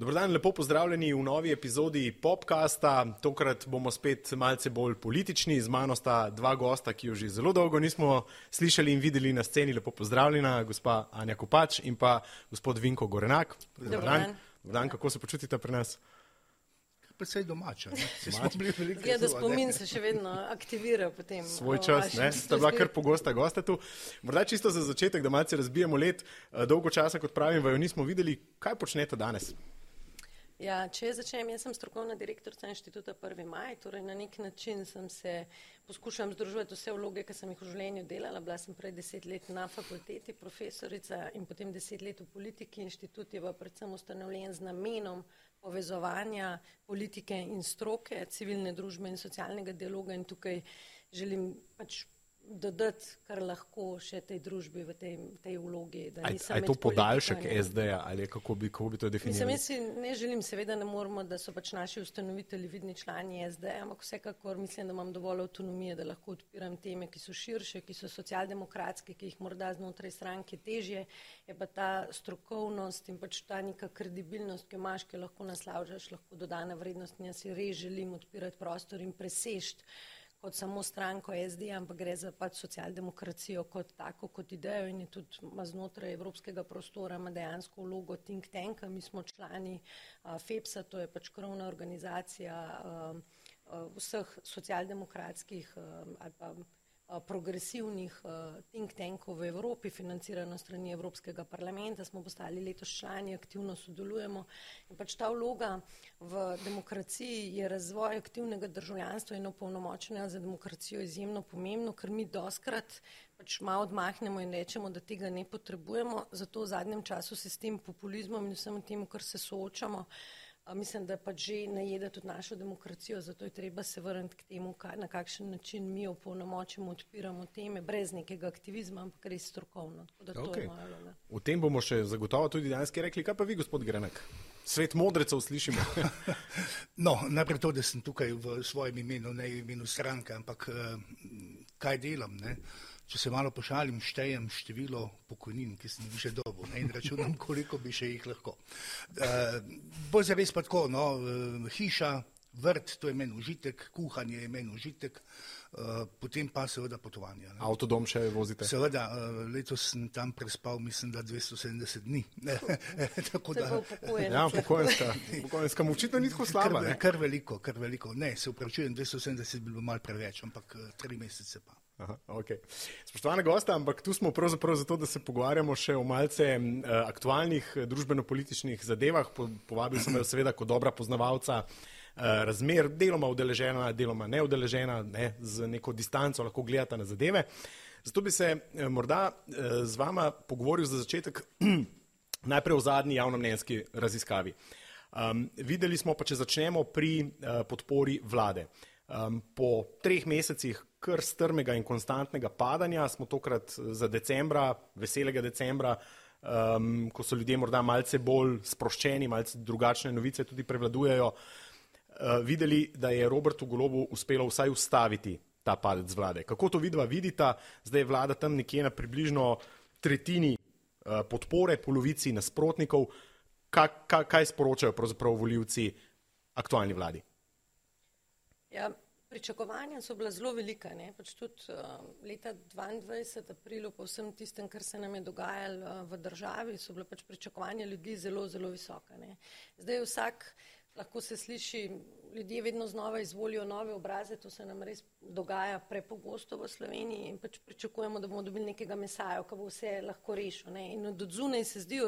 Dobro dan, lepo pozdravljeni v novi epizodi Popkasta. Tokrat bomo spet malce bolj politični. Z mano sta dva gosta, ki jo že zelo dolgo nismo slišali in videli na sceni. Lepo pozdravljena, gospa Anja Kopač in pa gospod Vinko Gorenak. Dobro dan. Dobro dan, kako se počutite pri nas? Predvsej domača. Ja, da spomin se še vedno aktivira potem. Svoj čas, ne? Sta bila kar pogosta gosta tu. Morda čisto za začetek, da malce razbijemo let. Dolgo časa, kot pravim, vaju nismo videli. Kaj počnete danes? Ja, če začnem, jaz sem strokovna direktorica inštituta 1. maj, torej na nek način sem se poskušam združiti vse vloge, ki sem jih v življenju delala. Bila sem prej deset let na fakulteti, profesorica in potem deset let v politiki. Inštitut je pa predvsem ustanovljen z namenom povezovanja politike in stroke, civilne družbe in socialnega dialoga in tukaj želim pač dodati, kar lahko še tej družbi v tej, tej vlogi. Je to podaljšek SD-ja ali kako bi, kako bi to definirali? Mislim, jaz si ne želim, seveda ne moramo, da so pač naši ustanovitelji vidni člani SD-ja, ampak vsekakor mislim, da imam dovolj avtonomije, da lahko odpiram teme, ki so širše, ki so socialdemokratske, ki jih morda znotraj stranke težje, je pa ta strokovnost in pač ta neka kredibilnost, ki jo imaš, ki lahko naslavljaš, lahko dodana vrednost in jaz si res želim odpirati prostor in presešti kot samo stranko SD, ampak gre za pač socialdemokracijo kot tako, kot idejo in je tudi znotraj evropskega prostora ima dejansko vlogo think tanka. Mi smo člani uh, FEPS-a, to je pač krovna organizacija uh, uh, vseh socialdemokratskih uh, ali pa progresivnih think tankov v Evropi, financirano strani Evropskega parlamenta, smo postali letos člani, aktivno sodelujemo. In pač ta vloga v demokraciji je razvoj aktivnega državljanstva in opolnomočenja za demokracijo izjemno pomembno, ker mi doskrat pač malo odmahnemo in rečemo, da tega ne potrebujemo, zato v zadnjem času se s tem populizmom in vsem tem, kar se soočamo, mislim, da pač že najede tudi našo demokracijo, zato je treba se vrniti k temu, kaj, na kakšen način mi opolnomočimo, odpiramo teme, brez nekega aktivizma, ampak res strokovno. Okay. O tem bomo še zagotovo tudi danes rekli. Kaj pa vi, gospod Grenek? Svet modrecev slišimo. no, najprej to, da sem tukaj v svojem imenu, ne v imenu stranke, ampak kaj delam. Ne? Če se malo pošalim, štejem število pokojnin, ki sem jih že dobil ne, in računam, koliko bi še jih lahko. Uh, Bolj za res pa tako, no, uh, hiša, vrt, to je meni užitek, kuhanje je meni užitek, uh, potem pa seveda potovanje. Ne. Avtodom še vozite? Seveda, uh, letos sem tam prespal, mislim, da 270 dni. tako da. Ja, pokojninska. Pokojninska mu očitno ni tako slaba. Kar, kar veliko, kar veliko. Ne, se upravičujem, 270 bi bilo mal preveč, ampak tri mesece pa. Aha, okay. Spoštovane goste, ampak tu smo pravzaprav zato, da se pogovarjamo še o malce uh, aktualnih eh, družbeno-političnih zadevah. Po, povabil sem jo seveda kot dobra poznavalca uh, razmer, deloma udeležena, deloma neudeležena, ne, z neko distanco lahko gledata na zadeve. Zato bi se uh, morda uh, z vama pogovoril za začetek najprej o zadnji javnomnenjski raziskavi. Um, videli smo pa, če začnemo pri uh, podpori vlade. Um, po treh mesecih kar strmega in konstantnega padanja, smo tokrat za decembra, veselega decembra, um, ko so ljudje morda malce bolj sproščeni, malce drugačne novice tudi prevladujejo, uh, videli, da je Robertu Golobu uspelo vsaj ustaviti ta padec vlade. Kako to vidva vidita? Zdaj je vlada tam nekje na približno tretjini uh, podpore, polovici nasprotnikov. Ka, ka, kaj sporočajo pravzaprav voljivci aktualni vladi? Ja, Pričakovanja so bila zelo velika, ne? pač tudi uh, leta 2022, aprilu, po vsem tistem, kar se nam je dogajalo uh, v državi, so bila pač pričakovanja ljudi zelo, zelo visoka. Ne? Zdaj vsak lahko se sliši, ljudje vedno znova izvolijo nove obraze, to se nam res dogaja prepogosto v Sloveniji in pač pričakujemo, da bomo dobili nekega mesaja, ki bo vse lahko rešil. Ne? In od zunaj se zdi,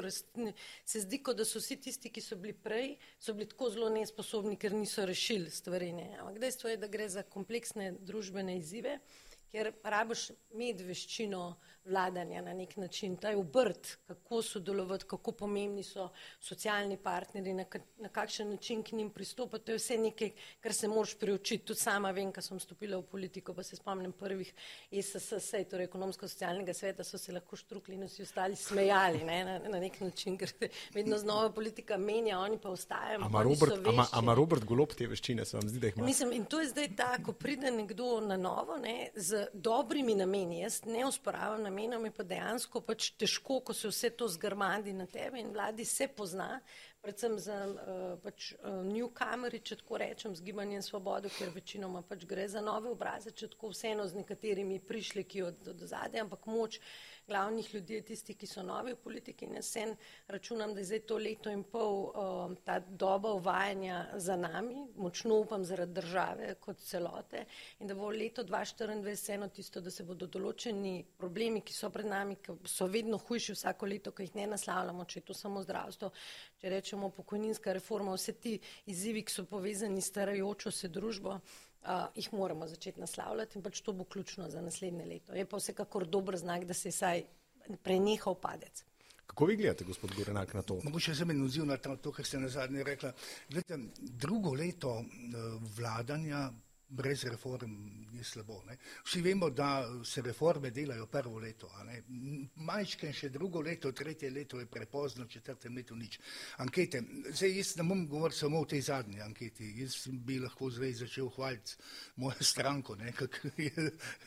se zdi, kot da so vsi tisti, ki so bili prej, so bili tako zelo nesposobni, ker niso rešili stvari. Ampak dejstvo je, da gre za kompleksne družbene izzive, ker rabiš med veščino vladanja na nek način, ta je obrt, kako sodelovati, kako pomembni so socialni partneri, na, na kakšen način k njim pristopati. To je vse nekaj, kar se moraš priučiti. Tudi sama vem, ko sem stopila v politiko, pa se spomnim prvih ESS, torej ekonomsko-socialnega sveta, so se lahko štrukli in vsi ostali smejali ne, na, na nek način, ker se vedno znova politika menja, oni pa ostajajo. Ama Robert, ama, ama Robert Golob te veščine, se vam zdi, da jih ima? Mislim, in to je zdaj tako, ko pride nekdo na novo, ne, z dobrimi nameni, jaz ne usporavam namenom je pa dejansko pač težko, ko se vse to zgrmadi na tebe in vladi se pozna, predvsem za uh, pač, uh, newcomeri, če tako rečem, z gibanjem svobodo, ker večinoma pač gre za nove obraze, če tako vseeno z nekaterimi prišli, ki od, od zadaj, ampak moč glavnih ljudi je tisti, ki so novi v politiki. In jaz sen računam, da je zdaj to leto in pol uh, ta doba uvajanja za nami, močno upam zaradi države kot celote. In da bo leto 2024 vseeno tisto, da se bodo določeni problemi, ki so pred nami, ki so vedno hujši vsako leto, ki jih ne naslavljamo, če je to samo zdravstvo, če rečemo pokojninska reforma, vse ti izzivi, ki so povezani s starajočo se družbo, uh, jih moramo začeti naslavljati in pač to bo ključno za naslednje leto. Je pa vsekakor dober znak, da se je saj prenehal padec. Kako vi gledate, gospod Gorenak, na to? Mogoče se mi odziv na to, kar ste na zadnje rekla. Gledajte, drugo leto uh, vladanja brez reform je slabo. Ne? Vsi vemo, da se reforme delajo prvo leto, majčke še drugo leto, tretje leto je prepozno, četrtem letu nič. Ankete, zdaj jaz ne bom govoril samo o tej zadnji anketi, jaz bi lahko zdaj začel hvaliti mojo stranko. Ne, kak, je,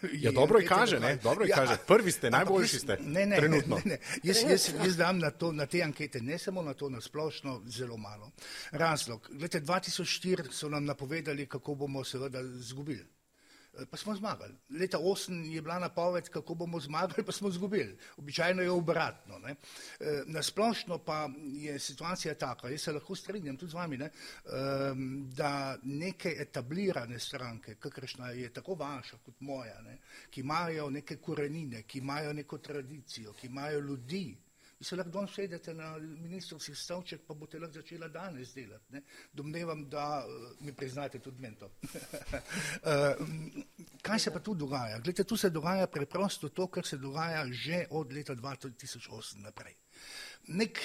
je ja, dobro je kaže, ne? dobro je ja, kaže. Prvi ste, najboljši ste. Ne, ne, trenutno. Ne, ne, ne. Jaz, jaz, jaz dam na, to, na te ankete, ne samo na to, na splošno, zelo malo. Razlog, gledajte, 2004 so nam napovedali, kako bomo seveda izgubili. Eh, pa smo zmagali. Leta 8 je bila napoved, kako bomo zmagali, pa smo izgubili. Običajno je obratno. Ne. Eh, na splošno pa je situacija taka, jaz se lahko strinjam tudi z vami, ne, ehm, da neke etablirane stranke, kakršna je tako vaša kot moja, ne, ki imajo neke korenine, ki imajo neko tradicijo, ki imajo ljudi, Vi se lahko danes sedete na ministrski stavček, pa boste lahko začela danes delati. Ne? Domnevam, da uh, mi priznate tudi mento. uh, kaj se pa tu dogaja? Glede, tu se dogaja preprosto to, kar se dogaja že od leta 2008 naprej. Nek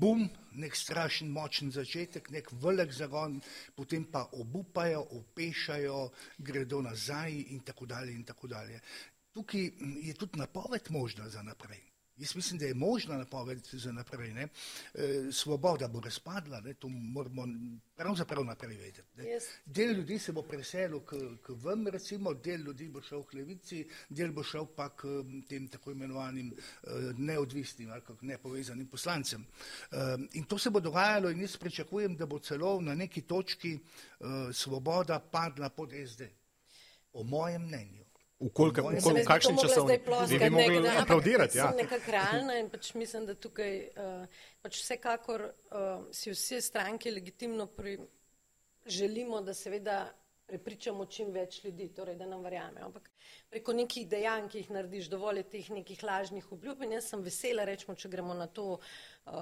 bum, nek strašen močen začetek, nek velik zagon, potem pa obupajo, opešajo, gredo nazaj in tako dalje in tako dalje. Tukaj je tudi napoved možna za naprej. Jaz mislim, da je možna napoved za naprej. Ne? E, svoboda bo razpadla, ne? to moramo pravzaprav naprej vedeti. Yes. Del ljudi se bo preselil k, k vam, recimo, del ljudi bo šel k levici, del bo šel pa k tem tako imenovanim uh, neodvisnim ali nepovezanim poslancem. Uh, in to se bo dogajalo in jaz pričakujem, da bo celo na neki točki uh, svoboda padla pod SD. O mojem mnenju. V kakšnem času bi mogli aplaudirati? Ja. Nekako realna in pač mislim, da tukaj uh, pač vsekakor uh, si vse stranke legitimno pri, želimo, da seveda prepričamo čim več ljudi, torej da nam verjamejo. Ampak preko nekih dejanj, ki jih narediš, dovolj teh nekih lažnih obljub in jaz sem vesela, rečemo, če gremo na to uh,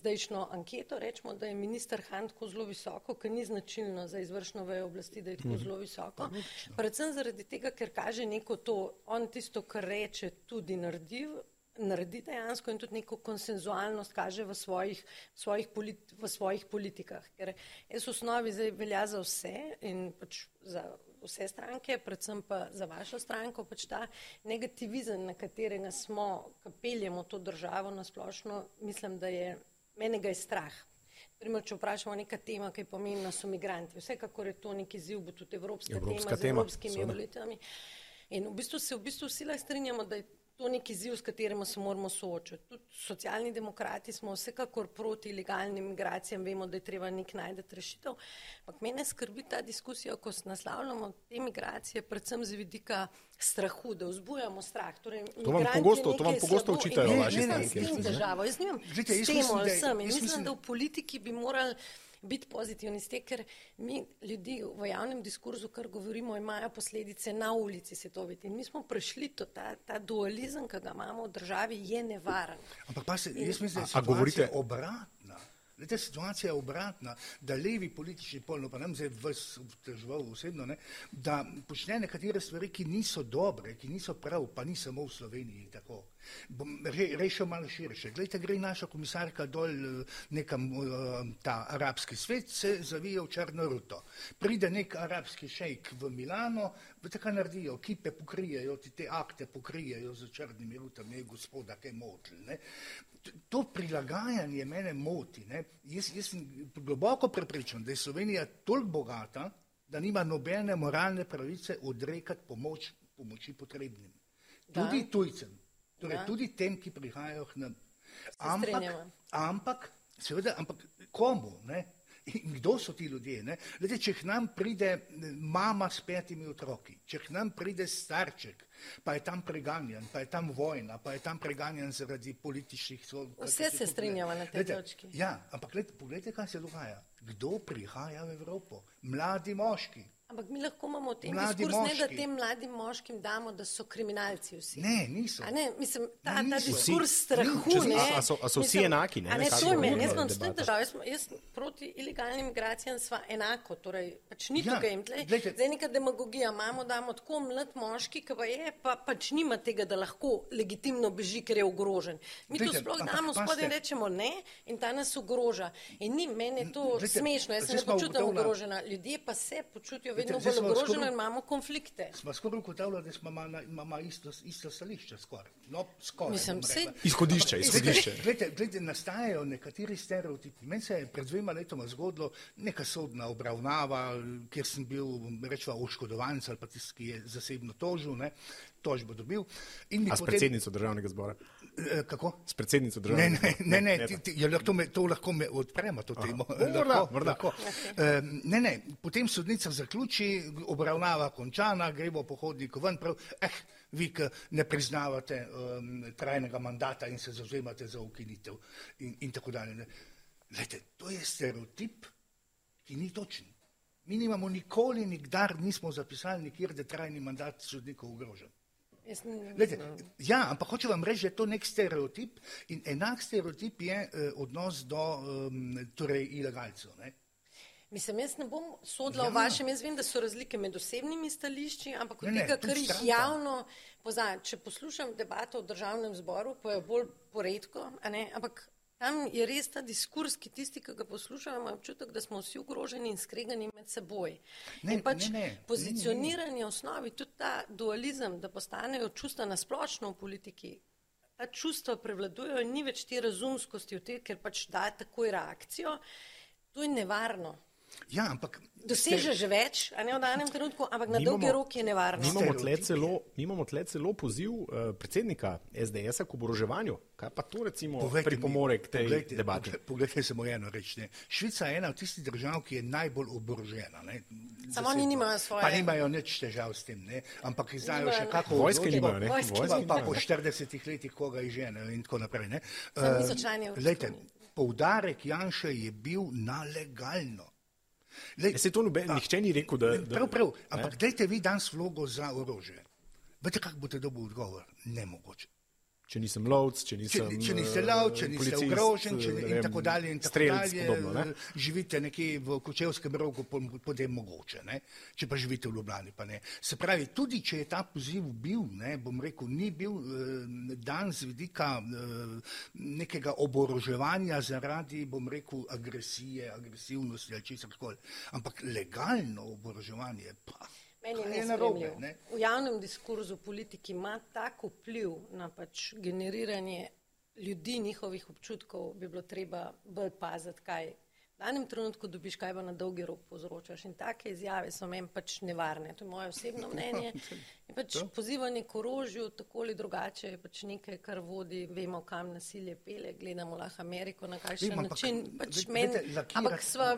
zdajšno anketo, rečemo, da je minister Han tako zelo visoko, ker ni značilno za izvršno vejo oblasti, da je tako mhm. zelo visoko. Predvsem zaradi tega, ker kaže neko to, on tisto, kar reče, tudi naredi naredi dejansko in tudi neko konsenzualnost kaže v svojih, svojih, politi, v svojih politikah. Ker jaz v osnovi zdaj velja za vse in pač za vse stranke, predvsem pa za vašo stranko, pač ta negativizem, na katerega smo, kapeljemo to državo na splošno, mislim, da je, menega je strah. Primer, če vprašamo neka tema, ki je pomembna, so migranti. Vsekakor je to neki ziv, bo tudi evropska, evropska tema, tema z evropskimi volitvami. In v bistvu se v bistvu vsi lahko strinjamo, da je to neki ziv, s katerim se moramo soočati. Tudi socialni demokrati smo vsekakor proti ilegalnim migracijam, vemo, da je treba nek najdete rešitev. Ampak mene skrbi ta diskusija, ko naslavljamo te migracije, predvsem z vidika strahu, da vzbujamo strah. Torej, to vam pogosto, to vam pogosto učitajo vaši stranki. Jaz nimam s tem, ali sem. Mislim, da v politiki bi morali biti pozitivni, ste, ker mi ljudi v javnem diskurzu, kar govorimo, imajo posledice na ulici se to videti. In mi smo prešli to, ta, ta dualizem, ki ga imamo v državi, je nevaren. Ampak pa se, jaz mislim, da se govorite obratno. Ta situacija je obratna, da levi politični pol, no pa nam zdaj vas obtežval osebno, ne, da počne nekatere stvari, ki niso dobre, ki niso prav, pa ni samo v Sloveniji tako. Bom re, rešil malo širše. Glejte, gre naša komisarka dol nekam eh, ta arabski svet, se zavije v črno ruto. Pride nek arabski šejk v Milano, v tako naredijo, kipe pokrijejo, ti te akte pokrijejo z črnimi rutami, gospoda, kaj motili to prilagajanje mene moti. Jaz, jaz sem globoko prepričan, da je Slovenija toliko bogata, da nima nobene moralne pravice odrekati pomoč, pomoči potrebnim. Tudi da. tujcem, torej tudi tem, ki prihajajo k nam. Ampak, ampak Seveda, ampak komu? Ne? In kdo so ti ljudje? Lede, če k nam pride mama s petimi otroki, če k nam pride starček, pa je tam preganjan, pa je tam vojna, pa je tam preganjan zaradi političnih sodb. Vse se strinjamo na tej točki. Ja, ampak pogledajte, kaj se dogaja. Kdo prihaja v Evropo? Mladi moški. Ampak mi lahko imamo v tem diskursu, ne da tem mladim moškim damo, da so kriminalci vsi. Ne, niso. Ne, mislim, ta, ta diskurs strahu. Ne, a, so, a so vsi mislim, enaki? Ne, ne, ne to je meni. Jaz sem v državi, jaz, jaz proti ilegalnim migracijam sva enako. Torej, pač ni ja, tukaj. Zdaj neka demagogija imamo, damo tako mlad moški, ki pa je, pa pač nima tega, da lahko legitimno beži, ker je ogrožen. Mi to sploh damo spodaj in rečemo ne in ta nas ogroža. In ni, meni je to Lejte, smešno, jaz se ne počutim ogrožena. Ljudje pa se počutijo vedno bolj ogroženi in imamo konflikte. Smo skoraj ugotavljali, da smo imamo isto, isto stališče. Skoraj. No, skoraj, Mislim, se... Izhodišče, izhodišče. Glede, glede, nastajajo nekateri stereotipi. Meni se je pred dvema letoma zgodilo neka sodna obravnava, kjer sem bil, rečva, oškodovanc ali pa tisti, ki je zasebno tožil, ne, tožbo dobil. A s predsednico državnega zbora? Eh, kako? S predsednico države. Ne, ne, ne, ne, ti, ti, ja, to, me, to lahko me odpremo, to temo. Morda, morda. Okay. Ne, ne, potem sodnica zaključi, obravnava končana, gremo po hodniku ven, prav, eh, vi, ki ne priznavate um, trajnega mandata in se zauzemate za ukinitev in, in tako dalje. Lejte, to je stereotip, ki ni točen. Mi nimamo nikoli, nikdar nismo zapisali nikjer, da je trajni mandat sodnikov ogrožen. Lete, ja, ampak hoče vam reči, da je to nek stereotip in enak stereotip je eh, odnos do um, torej, ilegalcev. Ne? Mislim, jaz ne bom sodila ja. o vašem, jaz vem, da so razlike med osebnimi stališči, ampak od tega, kar jih javno poznam, če poslušam debato v državnem zboru, pa je bolj poredko, ampak Tam je res ta diskurs, ki tisti, ki ga poslušajo, imajo občutek, da smo vsi ogroženi in skregani med seboj. Ne, in pač ne, ne, pozicioniranje v osnovi, tudi ta dualizem, da postanejo čustva na splošno v politiki, ta čustva prevladujejo in ni več te razumskosti v tem, ker pač da takoj reakcijo, to je nevarno. Ja, ampak Doseže že več, a ne v danem trenutku, ampak na dolgi rok je nevarno. Mi imamo tle celo, imamo tle celo poziv uh, predsednika SDS-a k oboroževanju. Kaj pa to recimo pripomore k tej poglejte, debati? Poglejte samo eno reč. Ne. Švica je ena od tistih držav, ki je najbolj oborožena. Ne. Samo oni nimajo svoje. Pa nimajo nič težav s tem, ne. ampak znajo še kako. Vojske nimajo, ne. Vojske pa po 40 letih koga izženejo in tako naprej. Ne. Uh, Lejte, poudarek Janša je bil na legalno. Lej, se to noben, nihče ni rekel, da. da prav, prav, ampak dajte vi danes vlogo za orožje. Veste, kako boste dobili odgovor? Nemogoče. Če nisem lovc, če nisem. Če, če niste lovc, če niste ogrožen, če ne, in tako dalje. In tako strelc, dalje podobno, ne? živite nekje v Kočevskem rogu, potem mogoče, ne? če pa živite v Ljubljani, pa ne. Se pravi, tudi če je ta poziv bil, ne, bom rekel, ni bil eh, dan z vidika eh, nekega oboroževanja zaradi, bom rekel, agresije, agresivnosti ali česar koli, ampak legalno oboroževanje pa. Meni je nespremljiv. Ne? V javnem diskurzu politiki ima tako vpliv na pač generiranje ljudi, njihovih občutkov, bi bilo treba bolj paziti, kaj v danem trenutku dobiš, kaj pa na dolgi rok povzročaš. In take izjave so meni pač nevarne. To je moje osebno mnenje. Pač pozivanje k orožju, tako ali drugače, je pač nekaj, kar vodi, vemo, kam nasilje pele, gledamo lahko Ameriko na kakšen Vem, način. Pač men, ampak sva.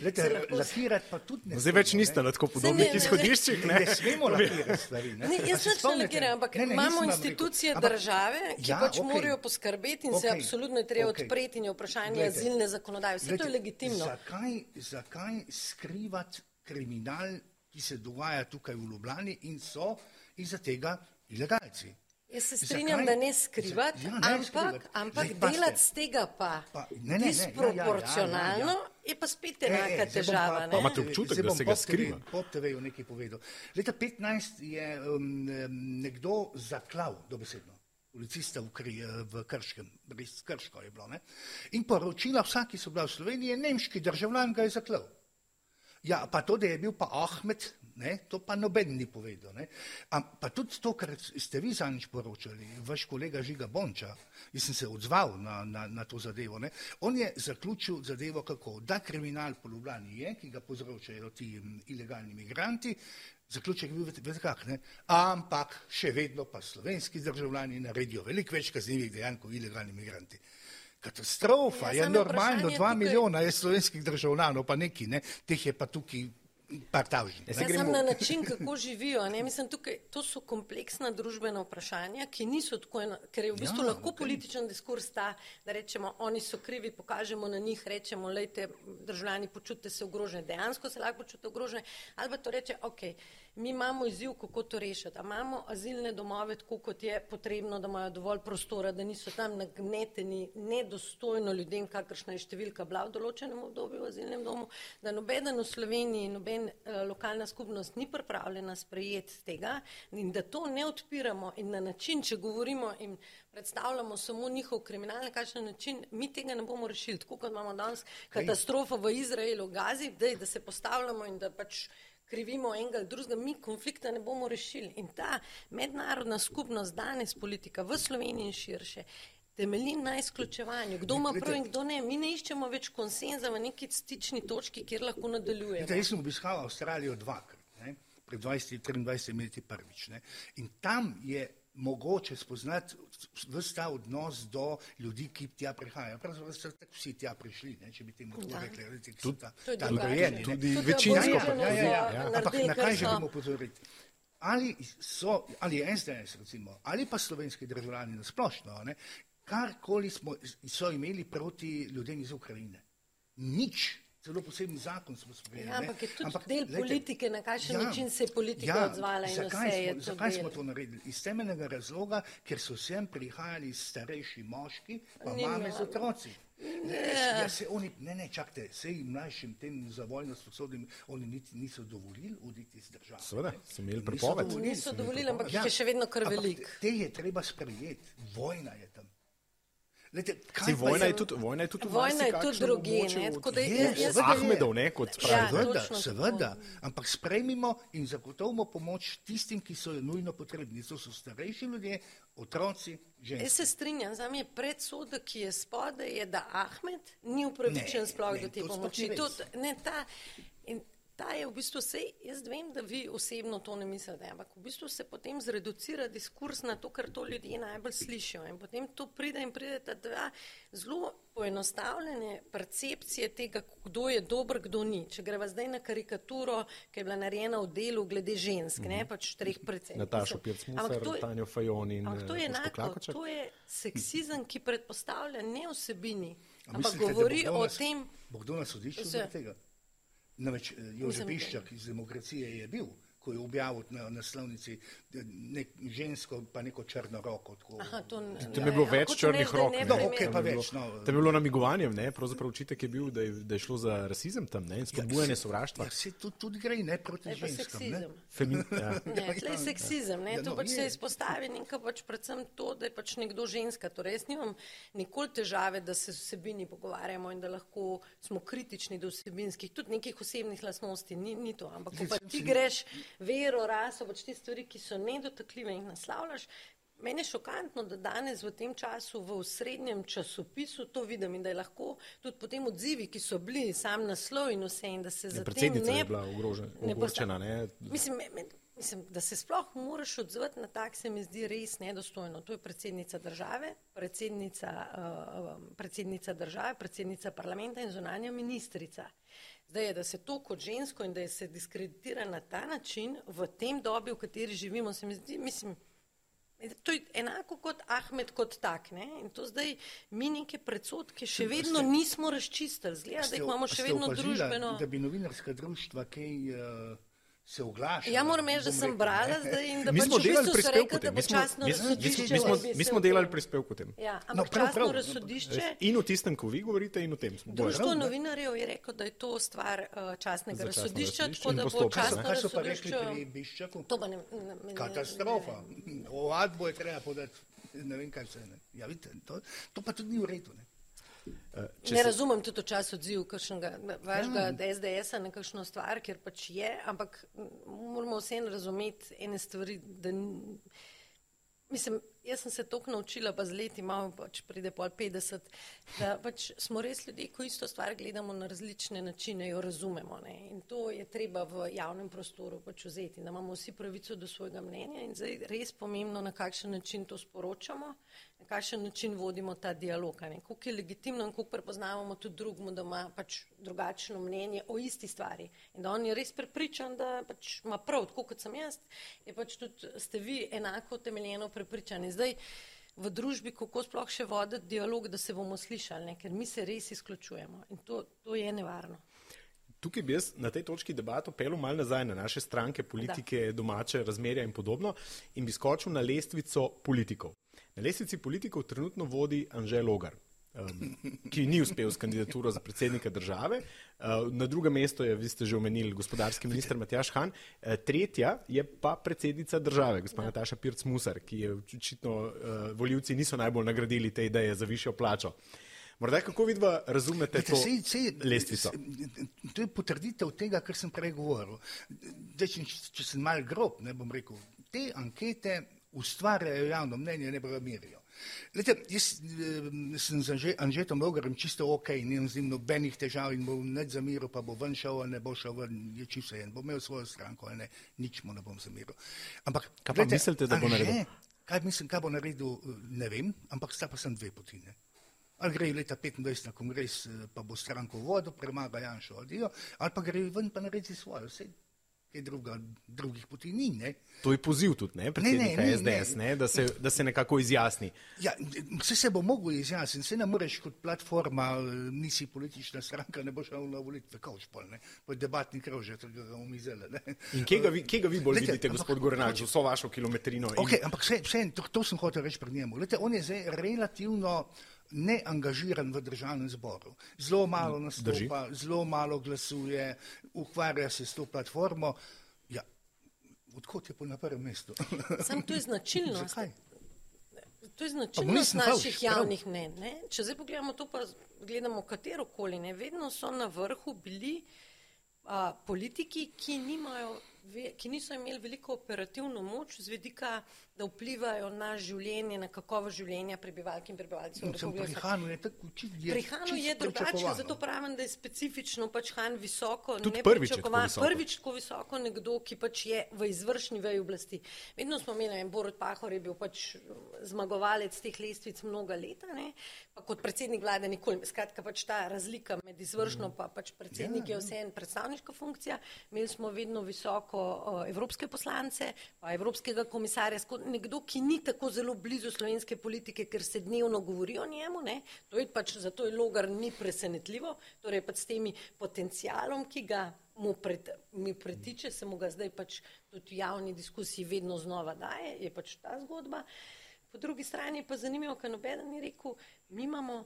Lakirati pa tudi ne. Zdaj več niste na tako podobnih izhodiščih. Ne, ne smemo lakirati stvari. Ne, ne jaz ne ne lakiram, ampak ne, ne, imamo institucije ampak, države, ki ja, pač okay. morajo poskrbeti in okay. se absolutno je treba okay. odpreti in je vprašanje azilne zakonodaje. Vse to je legitimno. Zakaj, zakaj skrivati kriminal, ki se dogaja tukaj v Ljubljani in so iza tega ilegalci. Jaz se strinjam, Zakaj? da ne skrivati, ja, ampak, ampak delati z tega pa, pa ne, ne, disproporcionalno ne, ja, ja, ja, ja. je pa spet enaka e, e, težava. Pa imate občutek, da se ga skriva? Pop TV je nekaj povedal. Leta 15 je um, nekdo zaklav, dobesedno, policista v, kri, v Krškem, res Krško je bilo. Ne? In poročila vsaki so bila v Sloveniji, nemški državljan ga je zaklav. Ja, pa to, da je bil pa Ahmed, ne, to pa noben ni povedal. Am, pa tudi to, kar ste vi zanič poročali, vaš kolega Žiga Bonča, jaz sem se odzval na, na, na to zadevo, ne, on je zaključil zadevo kako, da kriminal po Ljubljani je, ki ga povzročajo ti ilegalni migranti, zaključek je bil, veste kak, ne, ampak še vedno pa slovenski državljani naredijo veliko več kaznjivih dejanj kot ilegalni migranti. Katastrofa, Ja, je samo normalno, dva tukaj- milijona je slovenskih državljanov, pa neki, ne, teh je pa tukaj par tavžnih. Ja, se Ja, gremo- sam na način, kako živijo. Ne? Mislim, tukaj, to so kompleksna družbena vprašanja, ki niso tako ena, ker je v bistvu Ja, lahko okay. političen diskurs ta, da rečemo, oni so krivi, pokažemo na njih, rečemo, lejte, državljani počutite se ogrožene, dejansko se lahko počutite ogrožene, ali pa to reče, ok, mi imamo izziv, kako to rešiti. A imamo azilne domove tako, kot je potrebno, da imajo dovolj prostora, da niso tam nagneteni nedostojno ljudem, kakršna je številka bila v določenem obdobju v azilnem domu, da nobeden v Sloveniji, noben eh, lokalna skupnost ni pripravljena sprejeti tega in da to ne odpiramo in na način, če govorimo in predstavljamo samo njihov kriminal, na kakšen način, mi tega ne bomo rešili. Tako kot imamo danes katastrofo v Izraelu, v Gazi, dej, da se postavljamo in da pač krivimo enega ali drugega, mi konflikta ne bomo rešili. In ta mednarodna skupnost danes, politika v Sloveniji in širše, temelji na izključevanju. Kdo ima prav in kdo ne. Mi ne iščemo več konsenza v neki stični točki, kjer lahko nadaljujemo. Zdaj, jaz sem obiskal Avstralijo dvakrat, ne, pred 20-23 leti prvič. Ne, in tam je mogoče spoznati vse ta odnos do ljudi, ki tja prihajajo. Pravzaprav so tako vsi tja prišli, ne, če bi temu tako Da. rekli, recite, ki so ta, tam rojeni. Tudi večinsko Ja, ja, ja. ja. Ampak na kaj so. želimo upozoriti? Ali, so, ali je SDS, recimo, ali pa slovenski državljani na splošno, ne, karkoli smo, so imeli proti ljudem iz Ukrajine. Nič, celo posebni zakon smo sprejeli. Ja, ampak je tudi del politike, na kakšen način se je politika ja, odzvala in zakaj vse je smo, to Zakaj del. smo to naredili? Iz temeljnega razloga, ker so sem prihajali starejši moški, pa Ni mame z otroci. Ne, ja, se oni, ne, ne, čakajte, sej mlajšim tem za vojno sposobnim, oni niti niso dovolili oditi iz države. Seveda, so imeli Niso prepoved. dovolili, Niso so imeli dovolili, ampak prepoved. jih je še vedno kar ampak. Te, te je treba sprejeti, vojna je tam. Lejte, pa vojna, je- tudi, vojna je tudi Vojna je tudi območju ne, tako da Je, jaz- jaz- je. Ahmedov, ne, kot pravi. Ja, Seveda, točno seveda, ampak sprejmimo in zagotovimo pomoč tistim, ki so jo nujno potrebni. To so starejši ljudje, otroci, Jaz ženske. se strinjam, za me je predsodek, ki je spodaj, je, da Ahmed ni upravičen Ne, sploh ne, do te pomoči. Tudi, ne, ta, in ta je v bistvu vse, jaz vem, da vi osebno to ne mislite, ampak v bistvu se potem zreducira diskurs na to, kar to ljudje najbolj slišijo. In potem to pride in pride ta dva zelo poenostavljene percepcije tega, kdo je dober, kdo ni. Če greva zdaj na karikaturo, ki je bila narejena v delu glede žensk, ne pač treh predsednikov. Natašo Pirc-Musar, Tanjo Fajon in Ampak to eh, je Urško enako, to je seksizem, ki predpostavlja ne vsebini, ampak mislite, govori bo kdo o nas- tem, Bo kdo na sodišču Se- zaradi tega? Namreč eh, Jože Mislim, Piščak iz demokracije je bil, ko je objavil na naslovnici nek, žensko pa neko črno roko. Tako, aha, to, n- Tam je bilo ja, več hočem črnih je rok. ne. No, neprimerno. okej, pa Tam je več, bilo- no. Tam je bilo namigovanjem, ne? pravzaprav očitek je bil, da je, da je šlo za rasizem tam ne? in spodbujanje sovraštva. Ja, se tudi, tudi gre ne proti Je pa ženskam. Ne? seksizem. Femi, ja. Ne, je seksizem, ne, Ja, to no, pač je. se izpostavi nekaj pač predvsem to, da je pač nekdo ženska. Torej, jaz nimam nikoli težave, da se vsebini pogovarjamo in da lahko smo kritični do vsebinskih, tudi nekih osebnih lastnosti, ni, ni to. Ampak ko pa ti greš vero, raso, pač te stvari, ki so nedotakljive in jih naslavljaš. Meni je šokantno, da danes v tem času v osrednjem časopisu to vidim in da je lahko tudi potem odzivi, ki so bili sam naslov in vse in da se za tem ne... je bila ogrožena, ne ogorčena. Ne? Mislim, me, me, mislim, da se sploh moraš odzvati na tak, se mi zdi res nedostojno. To je predsednica države, predsednica, uh, predsednica države, predsednica parlamenta in zunanja ministrica. Zdaj je, da se to kot žensko in da je se diskreditira na ta način v tem dobi, v kateri živimo, se mi zdi, mislim, To je enako kot Ahmed, kot tak. Ne? In to zdaj mi neke predsotke še vedno ste- nismo razčistili. Zgleda, da jih imamo še vedno opazila, družbeno. Da bi novinarska društva kaj uh, se oglašala. Ja, moram reči, da sem brala zdaj in da Mi pač smo v delali bistvu so prispevek o tem. Mi smo, mi, mi, mi, smo, mi se smo delali prispevek o tem. Ja, No, ampak prav, časno prav. razsodišče. In o tistem, ko vi govorite, in o tem. smo- Društvo Prav, novinarjev je rekel, da je to stvar uh, časnega razsodišča, tako da bo časno kaj so pa rekli pri Biščaku? To pa ne, ne, ne, Katastrofa. Ovadbo je treba podati, ne vem kaj vse. Ne. Ja, vidite, to, to pa tudi ni v redu. Ne. Eh, če Ne se- razumem tudi včasih odziv kakšnega vašega ja. SDS-a na kakšno stvar, ker pač je, ampak moramo vseeno razumeti ene stvari, da mislim, jaz sem se toliko naučila, pa z leti malo pač pride pol 50, da pač smo res ljudje, ko isto stvar gledamo na različne načine, jo razumemo. Ne? In to je treba v javnem prostoru pač vzeti, da imamo vsi pravico do svojega mnenja in zdaj res pomembno, na kakšen način to sporočamo, na kakšen način vodimo ta dialog. Kako je legitimno in kako prepoznavamo tudi drugmu, da ima pač drugačno mnenje o isti stvari. In da on je res prepričan, da pač ima prav, tako kot sem jaz, je pač tudi ste vi enako temeljeno prepričani zdaj v družbi, kako sploh še voditi dialog, da se bomo slišali, ne? ker mi se res izključujemo in to, to je nevarno. Tukaj bi jaz na tej točki debato pelil malo nazaj na naše stranke, politike, da. domače razmerja in podobno in bi skočil na lestvico politikov. Na lestvici politikov trenutno vodi Anžel Logar um, ki ni uspel s kandidaturo za predsednika države. Uh, na drugem mestu je, vi ste že omenili, gospodarski minister Matjaš Han. Uh, tretja je pa predsednica države, gospod Nataša Pirc Musar, ki je očitno uh, voljivci niso najbolj nagradili te ideje za višjo plačo. Morda kako vidva razumete to sej, sej, lestvico? To je potrditev tega, kar sem prej govoril. De, če, če sem mal grob, ne bom rekel, te ankete ustvarjajo javno mnenje, ne pa ga merijo. Lete, jaz eh, sem z Anžetom Logarem čisto ok, nimam z njim nobenih težav in bo ne zamiril, pa bo ven šel, ne bo šel ven, je čisto en, bo imel svojo stranko, ne, nič mu ne bom zamiril. Ampak, kaj pa mislite, da bo naredil? Kaj mislim, kaj bo naredil, ne vem, ampak sta pa sem dve potine. Ali gre leta 25 na kongres, eh, pa bo stranko vodo, premaga Janšo, ali pa gre ven pa naredi svojo, vse kaj druga, drugih poti ni. Ne? To je poziv tudi, ne, predsednika ne, ne, SDS, ne, ne, da, se, da se nekako izjasni. Ja, vse se bo moglo izjasniti, se ne moreš kot platforma, nisi politična stranka, ne boš šel na volitve, kao špol, ne, po debatni krožje, tako ga bomo izele. In kje ga vi, kje ga vi bolj Lete, vidite, ampak, gospod Gorenak, z vso vašo kilometrino? Ok, in... ampak vse, vse to, to sem hotel reči pred njemu. Lete, on je zdaj relativno neangažiran v državnem zboru. Zelo malo nastopa, Drži. zelo malo glasuje, ukvarja se s to platformo. Ja, odkot je po na prvem mestu? Sam to je značilnost. To je značilnost naših falš, javnih mnen. Če zdaj pogledamo to, pa gledamo katero koli, ne, vedno so na vrhu bili a, politiki, ki nimajo ki niso imeli veliko operativno moč z vedika, da vplivajo na življenje, na kakovo življenja prebivalk in prebivalcev. No, pri Hanu je tako čisto drugače. Pri Hanu je drugače, zato pravim, da je specifično pač Han visoko, ne prvič tako, prvič tako visoko nekdo, ki pač je v izvršni veji oblasti. Vedno smo imeli, in Borod Pahor je bil pač zmagovalec teh lestvic mnoga leta, ne? pa kot predsednik vlade nikoli. Skratka, pač ta razlika med izvršno mm. pa pač predsednik ja, je vse en predstavniška funkcija. Imeli smo vedno visoko uh, evropske poslance, pa evropskega komisarja, nekdo, ki ni tako zelo blizu slovenske politike, ker se dnevno govori o njemu. To je pač, zato je logar ni presenetljivo, torej pač s temi potencialom, ki ga mu pred, mi pretiče, se mu ga zdaj pač tudi v javni diskusiji vedno znova daje, je pač ta zgodba. Po drugi strani pa zanimivo, ker noben ni rekel, mi imamo,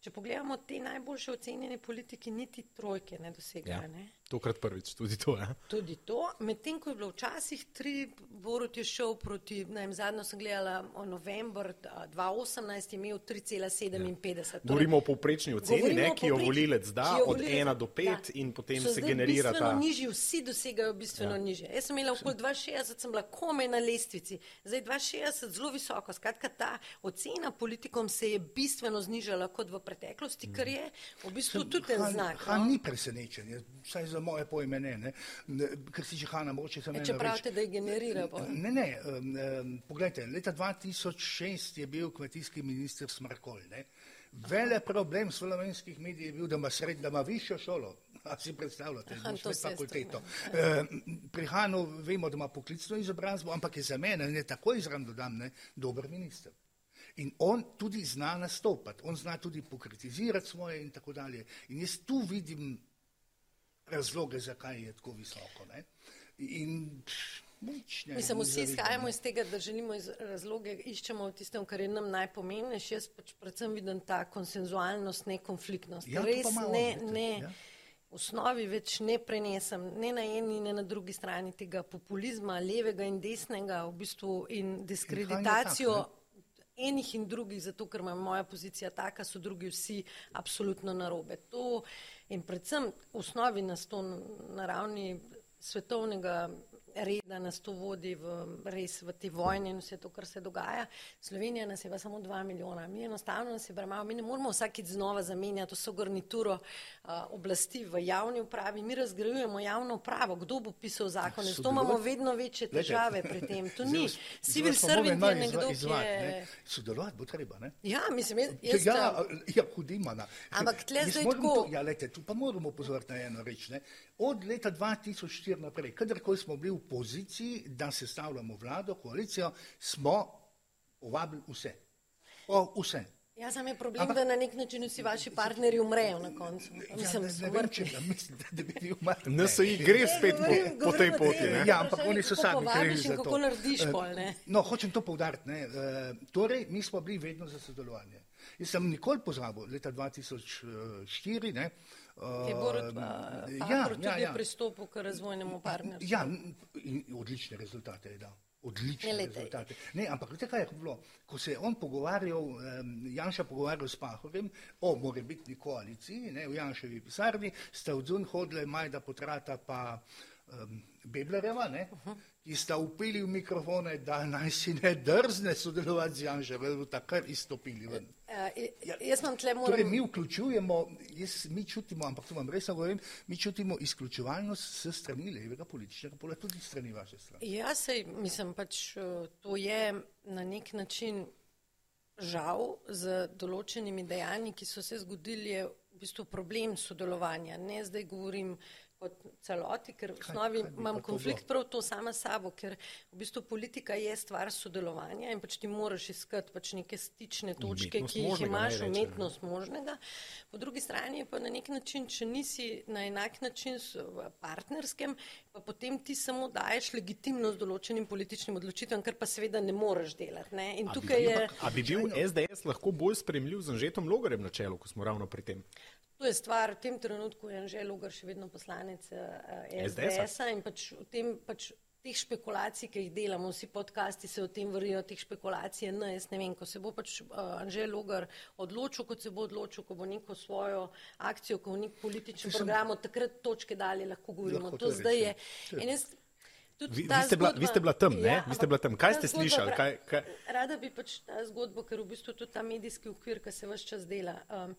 če pogledamo te najboljše ocenjene politike, niti trojke ne dosegajo. Ja. Tokrat prvič, tudi to. Ja. Tudi to, medtem ko je bilo včasih tri, Borut je šel proti, ne vem, zadnjo sem gledala o novembr 2018, imel 3,57. Ja. Torej, govorimo o povprečni oceni, ne, ki jo volilec da od 1 do 5 ja. in potem so se generira ta. Nižji, vsi dosegajo bistveno ja. niže. Jaz sem imela okoli 2,60, sem bila kome na lestvici, zdaj 2,60 zelo visoko. Skratka, ta ocena politikom se je bistveno znižala kot v preteklosti, kar je v bistvu tudi en znak. Ha, no? Ni presenečen za moje pojme ne, ne. ker si že Hanna moče samo. Če pravite, da je generiral. Ne, ne, um, um, pogledajte, leta 2006 je bil kmetijski minister Smrkol. Ne. Vele problem slovenskih medijev je bil, da ima sred, da ima višjo šolo. A si predstavljate, da ima fakulteto. E, pri Hanu vemo, da ima poklicno izobrazbo, ampak je za mene, ne tako izran dodam, ne, dober minister. In on tudi zna nastopati, on zna tudi pokritizirati svoje in tako dalje. In jaz tu vidim razloge, zakaj je tako visoko. Ne? In nič ne. Mislim, vsi izhajamo iz tega, da želimo iz razloge, iščemo v tistem, kar je nam najpomembnejše. Jaz pač predvsem vidim ta konsenzualnost, ne konfliktnost. Ja, Res ne, vidite, ne. Ja. V osnovi več ne prenesem ne na eni, ne na drugi strani tega populizma, levega in desnega, v bistvu in diskreditacijo in enih in drugih, zato ker ima moja pozicija taka, so drugi vsi absolutno narobe. To In predvsem v osnovi nas to na ravni svetovnega reda nas to vodi v, res v te vojne in vse to, kar se dogaja. Slovenija nas je pa samo dva milijona. Mi enostavno nas je premalo, mi ne moramo vsakič znova zamenjati vso garnituro uh, oblasti v javni upravi. Mi razgrajujemo javno upravo. Kdo bo pisal zakone? Zato imamo vedno večje težave pri tem. To ni civil servant je nekdo, ki je... Sodelovati bo treba, ne? Ja, mislim, jaz... Ja, ja hudimana. Ampak tle zdaj tako... Ja, lete, tu pa moramo pozoriti na eno reč, ne? Od leta 2004 naprej, kadarkoli smo bili v poziciji, da sestavljamo vlado, koalicijo, smo povabili vse. O, vse. Ja, sam je problem, Ampak, da na nek način vsi vaši partnerji umrejo na koncu. Ja, mislim, ne, ne vem, če da mislim, da bi bil umrl. NSI gre spet po, po tej poti. Ne? Ja, ampak oni so sami krivi za to. Kako narediš pol, ne? No, hočem to povdariti, ne. Torej, mi smo bili vedno za sodelovanje. Jaz sem nikoli pozabil, leta 2004, ne, Je Borut pa, pa ja, ja, ja. pristopil k razvojnemu partnerstvu. Ja, odlične rezultate je dal odlične ne, rezultate. Ne, ampak veste, kaj je bilo? Ko se je on pogovarjal, um, Janša pogovarjal s Pahorjem o morebitni koaliciji, ne, v Janševi pisarni, sta odzun hodile Majda Potrata pa um, Beblereva, ne, uh -huh. ki sta upili v mikrofone, da naj si ne drzne sodelovati z Janšem, da bodo takrat izstopili ven. Uh, ja, jaz vam tle moram... Torej, mi vključujemo, jaz, mi čutimo, ampak to vam res govorim, mi čutimo izključevalnost s strani levega političnega pola, tudi strani vaše strani. Ja, sej, mislim pač, to je na nek način žal z določenimi dejanji, ki so se zgodili, je v bistvu problem sodelovanja. Ne zdaj govorim kot celoti, ker v osnovi kaj, kaj imam konflikt to prav to sama sabo, ker v bistvu politika je stvar sodelovanja in pač ti moraš iskati pač neke stične točke, umetnost ki jih možnega, imaš, umetnost možnega. Po drugi strani pa na nek način, če nisi na enak način v partnerskem, pa potem ti samo daješ legitimnost določenim političnim odločitvam, kar pa seveda ne moreš delati. Ne? In a tukaj bi je. A bi bil SDS lahko bolj spremljiv z Anžetom Logarjem na čelu, ko smo ravno pri tem? To je stvar, v tem trenutku je Anžel Lugar še vedno poslanec uh, eh, SDS-a in pač v tem pač teh špekulacij, ki jih delamo, vsi podcasti se o tem vrnijo, teh špekulacij je ne, jaz ne vem, ko se bo pač uh, Anžel Lugar odločil, kot se bo odločil, ko bo neko svojo akcijo, ko bo nek politični program, od takrat točke dalje lahko govorimo. Lahko to, to zdaj je. je. Vi, vi, ste bila, vi ste bila tam, ne? Ja, vi ste bila tam. Kaj ste slišali? Kaj, kaj? Rada bi pač ta zgodbo, ker v bistvu tudi ta medijski okvir, ki se vse čas dela. Um,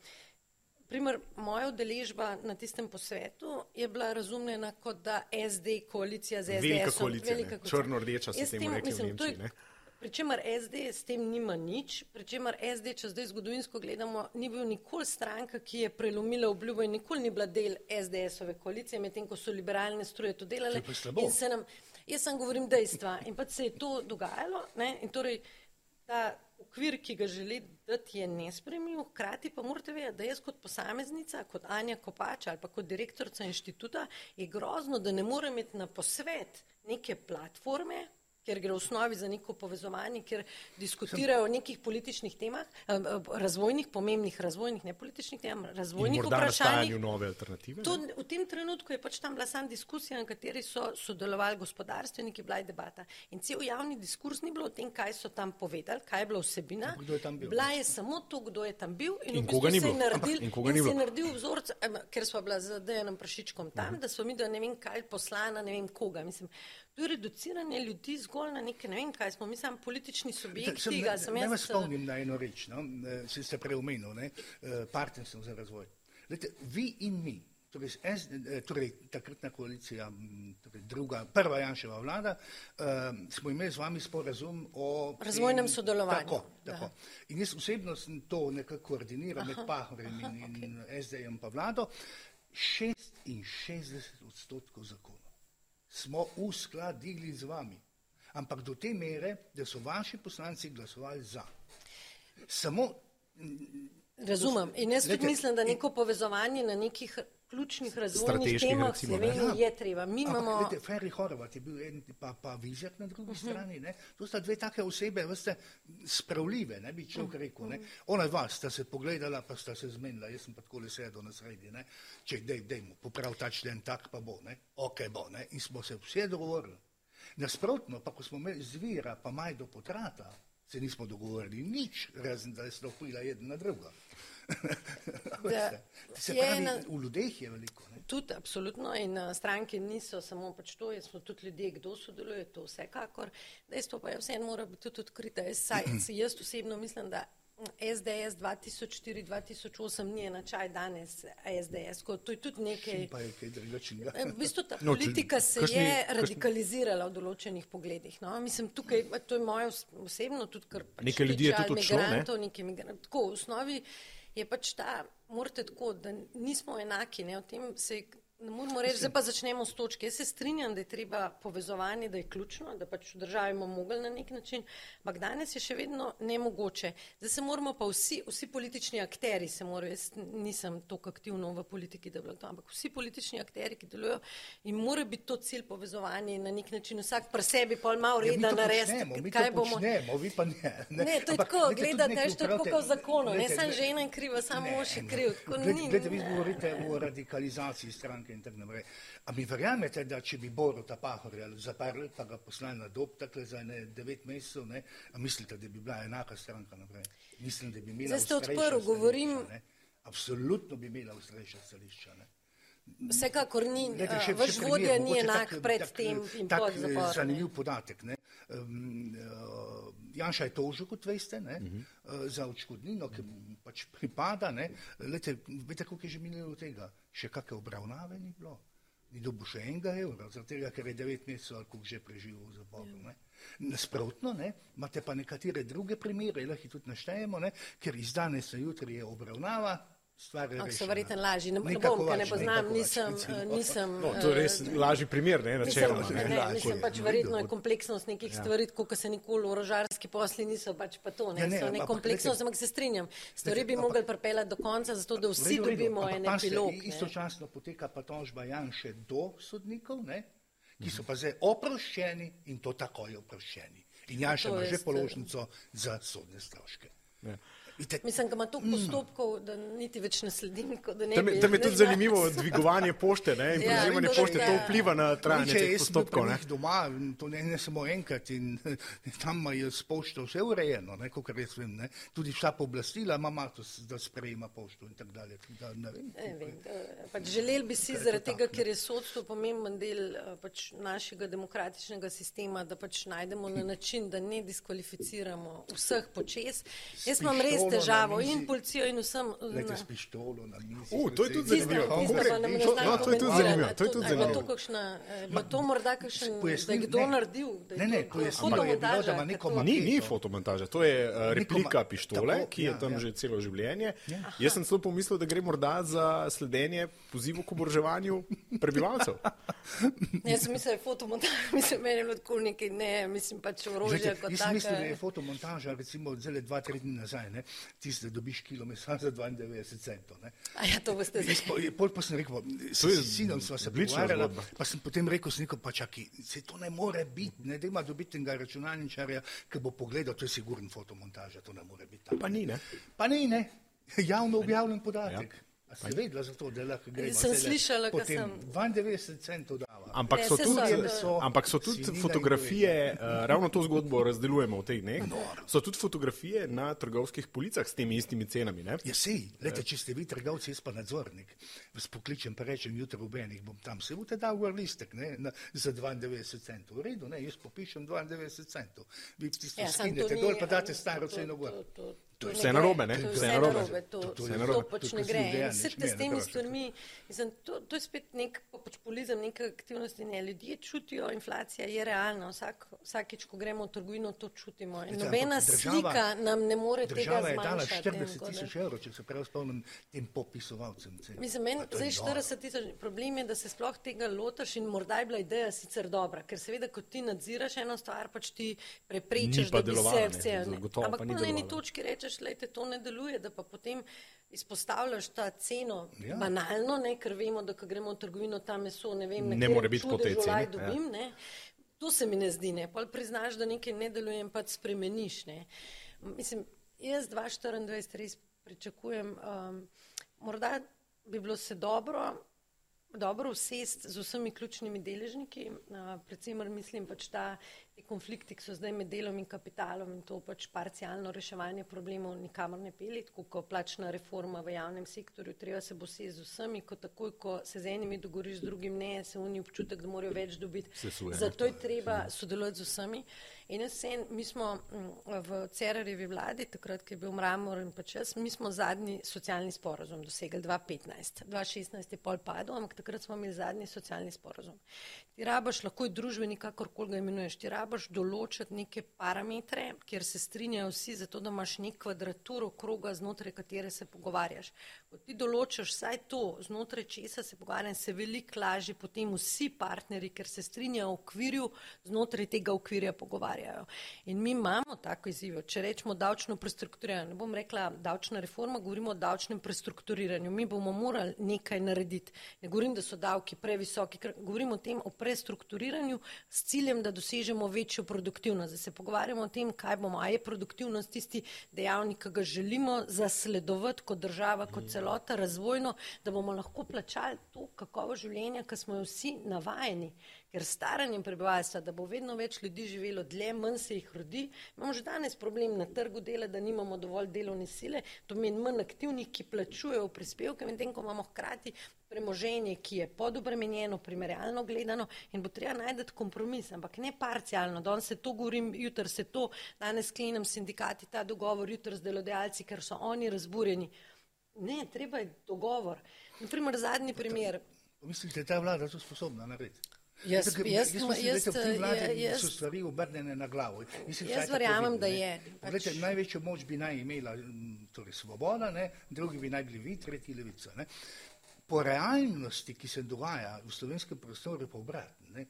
Primer, moja udeležba na tistem posvetu je bila razumljena kot da SD koalicija z SD. Velika koalicija, črno-rdeča se temu reče v Nemčiji. Pričemer SD s tem nima nič, pričemer SD, če zdaj zgodovinsko gledamo, ni bil nikoli stranka, ki je prelomila obljubo in nikoli ni bila del SDS-ove koalicije, medtem ko so liberalne struje to delale. Nam, jaz sem govorim dejstva in pa se je to dogajalo ne, in torej ta okvir, ki ga želi dati, je nespremljiv, hkrati pa morate vedeti, da jaz kot posameznica, kot Anja Kopač ali pa kot direktorica inštituta, je grozno, da ne morem imeti na posvet neke platforme, ker gre v osnovi za neko povezovanje, ker diskutirajo o nekih političnih temah, eh, eh, razvojnih, pomembnih razvojnih, ne političnih temah, razvojnih vprašanjih. nove alternative. To, v tem trenutku je pač tam bila sam diskusija, na kateri so sodelovali gospodarstveniki, bila je debata. In cel javni diskurs ni bilo o tem, kaj so tam povedali, kaj je bila vsebina. Je bila je samo to, kdo je tam bil in, in v bistvu se je naredil, in se je naredil vzorc, ker smo bila z Dejanom Prašičkom tam, uh -huh. da smo mi, da ne vem kaj, poslana, ne vem koga. Mislim, To je reduciranje ljudi zgolj na nekaj, ne vem kaj smo, mislim, politični subjekti. Ne, ne, ne vas spomnim na eno reč, no? se ste preomenil, ne? Eh, partnerstvo za razvoj. Lete, vi in mi, torej, S, eh, torej takratna koalicija, torej druga, prva Janševa vlada, uh, smo imeli z vami sporazum o razvojnem sodelovanju. Tako, tako. In jaz osebno sem to nekako koordiniral med Pahorjem in, in okay. SD-jem pa vlado. 66 odstotkov zakonov smo uskladili z vami. Ampak do te mere, da so vaši poslanci glasovali za. Samo. Razumem. In jaz tudi mislim, da neko povezovanje na nekih ključnih razvojnih temah v Sloveniji ja. je treba. Mi imamo. Vidite, Ferri Horvat je bil en, pa, pa Vizjak na drugi uh mhm. -huh. strani. Ne? To sta dve take osebe, veste, spravljive, ne bi človek rekel. Ne? Ona dva sta se pogledala, pa sta se zmenila, jaz sem pa tako le sedel na sredi, ne? če dej, dejmo, poprav ta člen tak pa bo, ne? ok bo. Ne? In smo se vse dogovorili. Nasprotno, pa ko smo imeli zvira, pa majdo potrata, se nismo dogovorili nič, razen da je stopila jedna na druga. Se pravi, ena- v ljudeh je veliko. Ne? Tudi, absolutno. In uh, stranke niso samo pač to, jaz smo tudi ljudje, kdo sodeluje, to vsekakor. Dejstvo pa je, vse mora biti tudi odkrita. Jaz, saj, jaz osebno mislim, da SDS 2004-2008 ni enačaj danes SDS. Ko, to je tudi nekaj. Pa je kaj drugačnega. Eh, V bistvu ta No, če- politika se kakšni- je kakšni- radikalizirala v določenih pogledih. No? Mislim, tukaj, to je moje os- osebno tudi, ker pač Nekaj ljudi je tudi odšlo, ne? Tako, v osnovi je pač ta, morate tako, da nismo enaki, ne, o tem se ne moramo reči, zdaj pa začnemo s točke. Jaz se strinjam, da je treba povezovanje, da je ključno, da pač v državi bomo mogli na nek način, ampak danes je še vedno nemogoče. Zdaj se moramo pa vsi, vsi politični akteri se morajo, jaz nisem toliko aktivno v politiki, da bi bilo to, ampak vsi politični akteri, ki delujejo in mora biti to cilj povezovanja in na nek način vsak pri sebi pol malo Ja, mi reda to narediti, kaj bomo. počnemo, vi pa ne. Ne, to je Ampak, tako, gledate, veš, to je tako kot v zakonu, ne glejte, samo glejte, žena je kriva, samo mož je ne, kriv. Tako Gled- ni- Glejte, vi govorite o radikalizaciji stranke in tako naprej. A mi verjamete, da če bi Boruta Pahorja zaprli, pa ga poslali na dob, takle za ne devet mesecev, ne, a mislite, da bi bila enaka stranka naprej? Mislim, da bi imela Zdaj ste odprl, govorim- stališča, ne. Absolutno bi imela ustrejša stališča. Ne. Vsekakor ni, eh, še- vaš še vodja ni enak tak- pred tak- tem in tak, pod eh, zaporom. Zanimiv podatek. Ne? Um, uh, Janša je tožil, kot veste, ne? Uh -huh. uh, za odškodnino, ki mu pač pripada. ne. Lejte, veste, koliko je že minilo tega? Še kakšne obravnave ni bilo. Ni dobil še enega evra, tega, ker je devet mesecev ali koliko že preživel v zaporu. ne. Nasprotno, ne, imate pa nekatere druge primere, lahko jih tudi naštejemo, ne, ker iz danes na jutri je obravnava, stvar je Ampak so rešena. verjetno lažji. Ne, ne bom, ker ne poznam, nisem, eh, nisem. No, to je res lažji primer, ne, načeloma. ne, ne. ne, Lažje mislim je, pač no, verjetno je kompleksnost nekih ja. stvari, kot se nikoli orožarski posli niso pač pa to, ne, Ja, ne, ne so ne kompleksnost, ampak se strinjam. Stvari bi mogli pripeljati do konca, zato da V vsi v redu, dobimo en epilog. ne. Istočasno poteka pa tožba Janše do sodnikov, ne, ki so pa zdaj oproščeni in to takoj oproščeni. In Janša To ima že s- položnico za sodne stroške. Ja. Vidite, Mislim, da ima toliko postopkov, da niti več ne sledim, da ne Tam je, tam je ne tudi zanimivo dvigovanje pošte ne, in Ja, prevzemanje tako da- pošte, to ja. vpliva na trajanje Če teh jaz postopkov. Ne. njih doma, to ne, ne samo enkrat in tam je s pošto vse urejeno, ne, kot jaz vem, ne. tudi vsa pooblastila ima mato, da sprejema pošto in tako dalje. Da, ne vem, Ne vem, eh, pač želeli bi si zaradi tega, ker je sodstvo pomemben del eh, pač našega demokratičnega sistema, da pač najdemo na način, da ne diskvalificiramo vseh počes. Jaz imam res na težavo in policijo in vsem. Glejte, na- s pištolo na mizi. U, to je tudi zanimivo. No, to je tudi zanimivo, to je tudi zanimivo. eh, bilo to morda kakšen, da je kdo ne. naredil? Ne, ne, to- je fotomontaža, Ni, ni fotomontaža, to je uh, replika pištole, tako, ki je ja, tam ja. že celo življenje. Jaz sem celo pomislil, da gre morda za sledenje pozivu k oboroževanju prebivalcev. Jaz sem mislil, da je fotomontaža, mislim, meni je bilo tako nekaj, ne, mislim pač orožje kot jaz sem mislil, da je tako. fotomontaža, recimo, zelo dva, tri dni nazaj, ne, tiste, dobiš kilo mesa za 92 centov. Ne. A ja, to boste zdaj. Pol pa sem rekel, s je s sinom sva se pogovarjala, pa sem potem rekel, snikom, pa čakaj, se to ne more biti, ne, da ima dobiti enega računalničarja, ki bo pogledal, to je sigurno fotomontaža, to ne more biti. tako. Pa ni, ne? Pa ni, ne, javno objavljen podatek. Ja. Ste vedela za to, da lahko? Sem zdajle slišala, ko Potem sem- 92 centov dava. Ampak Ne, so tudi, so, meso, ampak so tudi fotografije, uh, ravno to zgodbo razdeljujemo v teh dneh. So tudi fotografije na trgovskih policah s temi istimi cenami. Ne? Ja, sej, lete, če ste vi trgovci, jaz pa nadzornik, vas pokličem pa rečem, jutri ob enih bom tam, se boste dal gor listek ne, na, za 92 centov. V redu, ne, jaz popišem 92 centov. Vi tisto ja, skinete dol, pa date staro ceno gor. to- to- To je ne vse gre. narobe, ne? To je Vse narobe. narobe, to, To- to, to je to, to pač To ne gre. In vse ne te s temi stvarmi, mislim, to, to je spet nek populizem, neka aktivnost in ne. Ljudje čutijo, inflacija je realna. Vsak, vsakič, ko gremo v trgovino, to čutimo. In nobena slika nam ne more tega Država je dala zmanjšati. 40 tako da- tisoč evrov, če se prav spomnim, tem popisovalcem. Mislim, meni to je zdaj noro. 40 tisoč, problem je, da se sploh tega lotaš in morda je bila ideja sicer dobra, ker seveda, ko ti nadziraš eno stvar, pač ti preprečiš, da bi se vse. Ampak na eni točki rečeš, lejte, to ne deluje, da pa potem izpostavljaš ta ceno Ja. ja. banalno, ne, ker vemo, da ko gremo v trgovino, tam meso, ne vem, Ne more biti po tej ceni, ja. dobim, ne. To se mi ne zdi, ne. Pol priznaš, da nekaj ne deluje in pač spremeniš, ne. Mislim, jaz 2024 res pričakujem, um, morda bi bilo se dobro, dobro usest z vsemi ključnimi deležniki, uh, predvsem mislim pač ta ti konflikti, ki so zdaj med delom in kapitalom in to pač parcialno reševanje problemov nikamor ne peli, tako kot plačna reforma v javnem sektorju, treba se bo se z vsemi, ko takoj, ko se z enimi dogovoriš, z drugim ne, se oni občutek, da morajo več dobiti. Zato je treba sodelovati z vsemi. In jaz sem, mi smo v Cerarjevi vladi, takrat, ko je bil Mramor in pač jaz, mi smo zadnji socialni sporozum dosegli 2015. 2016 je pol padel, ampak takrat smo imeli zadnji socialni sporozum. Ti rabaš, lahko je družbenik, kakorkoli ga imenuješ, ti rabaš določiti neke parametre, kjer se strinjajo vsi, zato da imaš nek kvadraturo kroga, znotraj katere se pogovarjaš. Ko ti določiš vsaj to, znotraj česa se pogovarjam, se veliko lažje potem vsi partneri, ker se strinjajo v okvirju, znotraj tega okvirja pogovarjajo. In mi imamo tako izziv, če rečemo davčno prestrukturiranje, ne bom rekla davčna reforma, govorimo o davčnem prestrukturiranju. Mi bomo morali nekaj narediti. Ne govorim, da so davki previsoki, govorim o tem, o prestrukturiranju s ciljem, da dosežemo večjo produktivnost. Da se pogovarjamo o tem, kaj bomo, a je produktivnost tisti dejavnik, ki ga želimo zasledovati kot država, kot celota, razvojno, da bomo lahko plačali to kakovo življenja, ki smo jo vsi navajeni. Ker staranjem prebivalstva, da bo vedno več ljudi živelo dlje, manj se jih rodi, imamo že danes problem na trgu dela, da nimamo dovolj delovne sile, to meni manj aktivnih, ki plačujejo prispevke, medtem ko imamo hkrati premoženje, ki je podobremenjeno, primerjalno gledano in bo treba najti kompromis, ampak ne parcialno. Danes se to govorim, jutri se to, danes sklenem sindikati ta dogovor, jutri z delodajalci, ker so oni razburjeni. Ne, treba je dogovor. Naprimer, zadnji primer. Mislite, da je ta vlada to sposobna narediti? Jaz, jaz, jaz, jaz, jaz, so stvari obrnjene na glavo. Mislim, jaz verjamem, da je. Pač... Vete, največjo moč bi naj imela torej svoboda, ne? drugi bi naj bili vi, tretji levica. Ne? Po realnosti, ki se dogaja v slovenskem prostoru, pa obratno.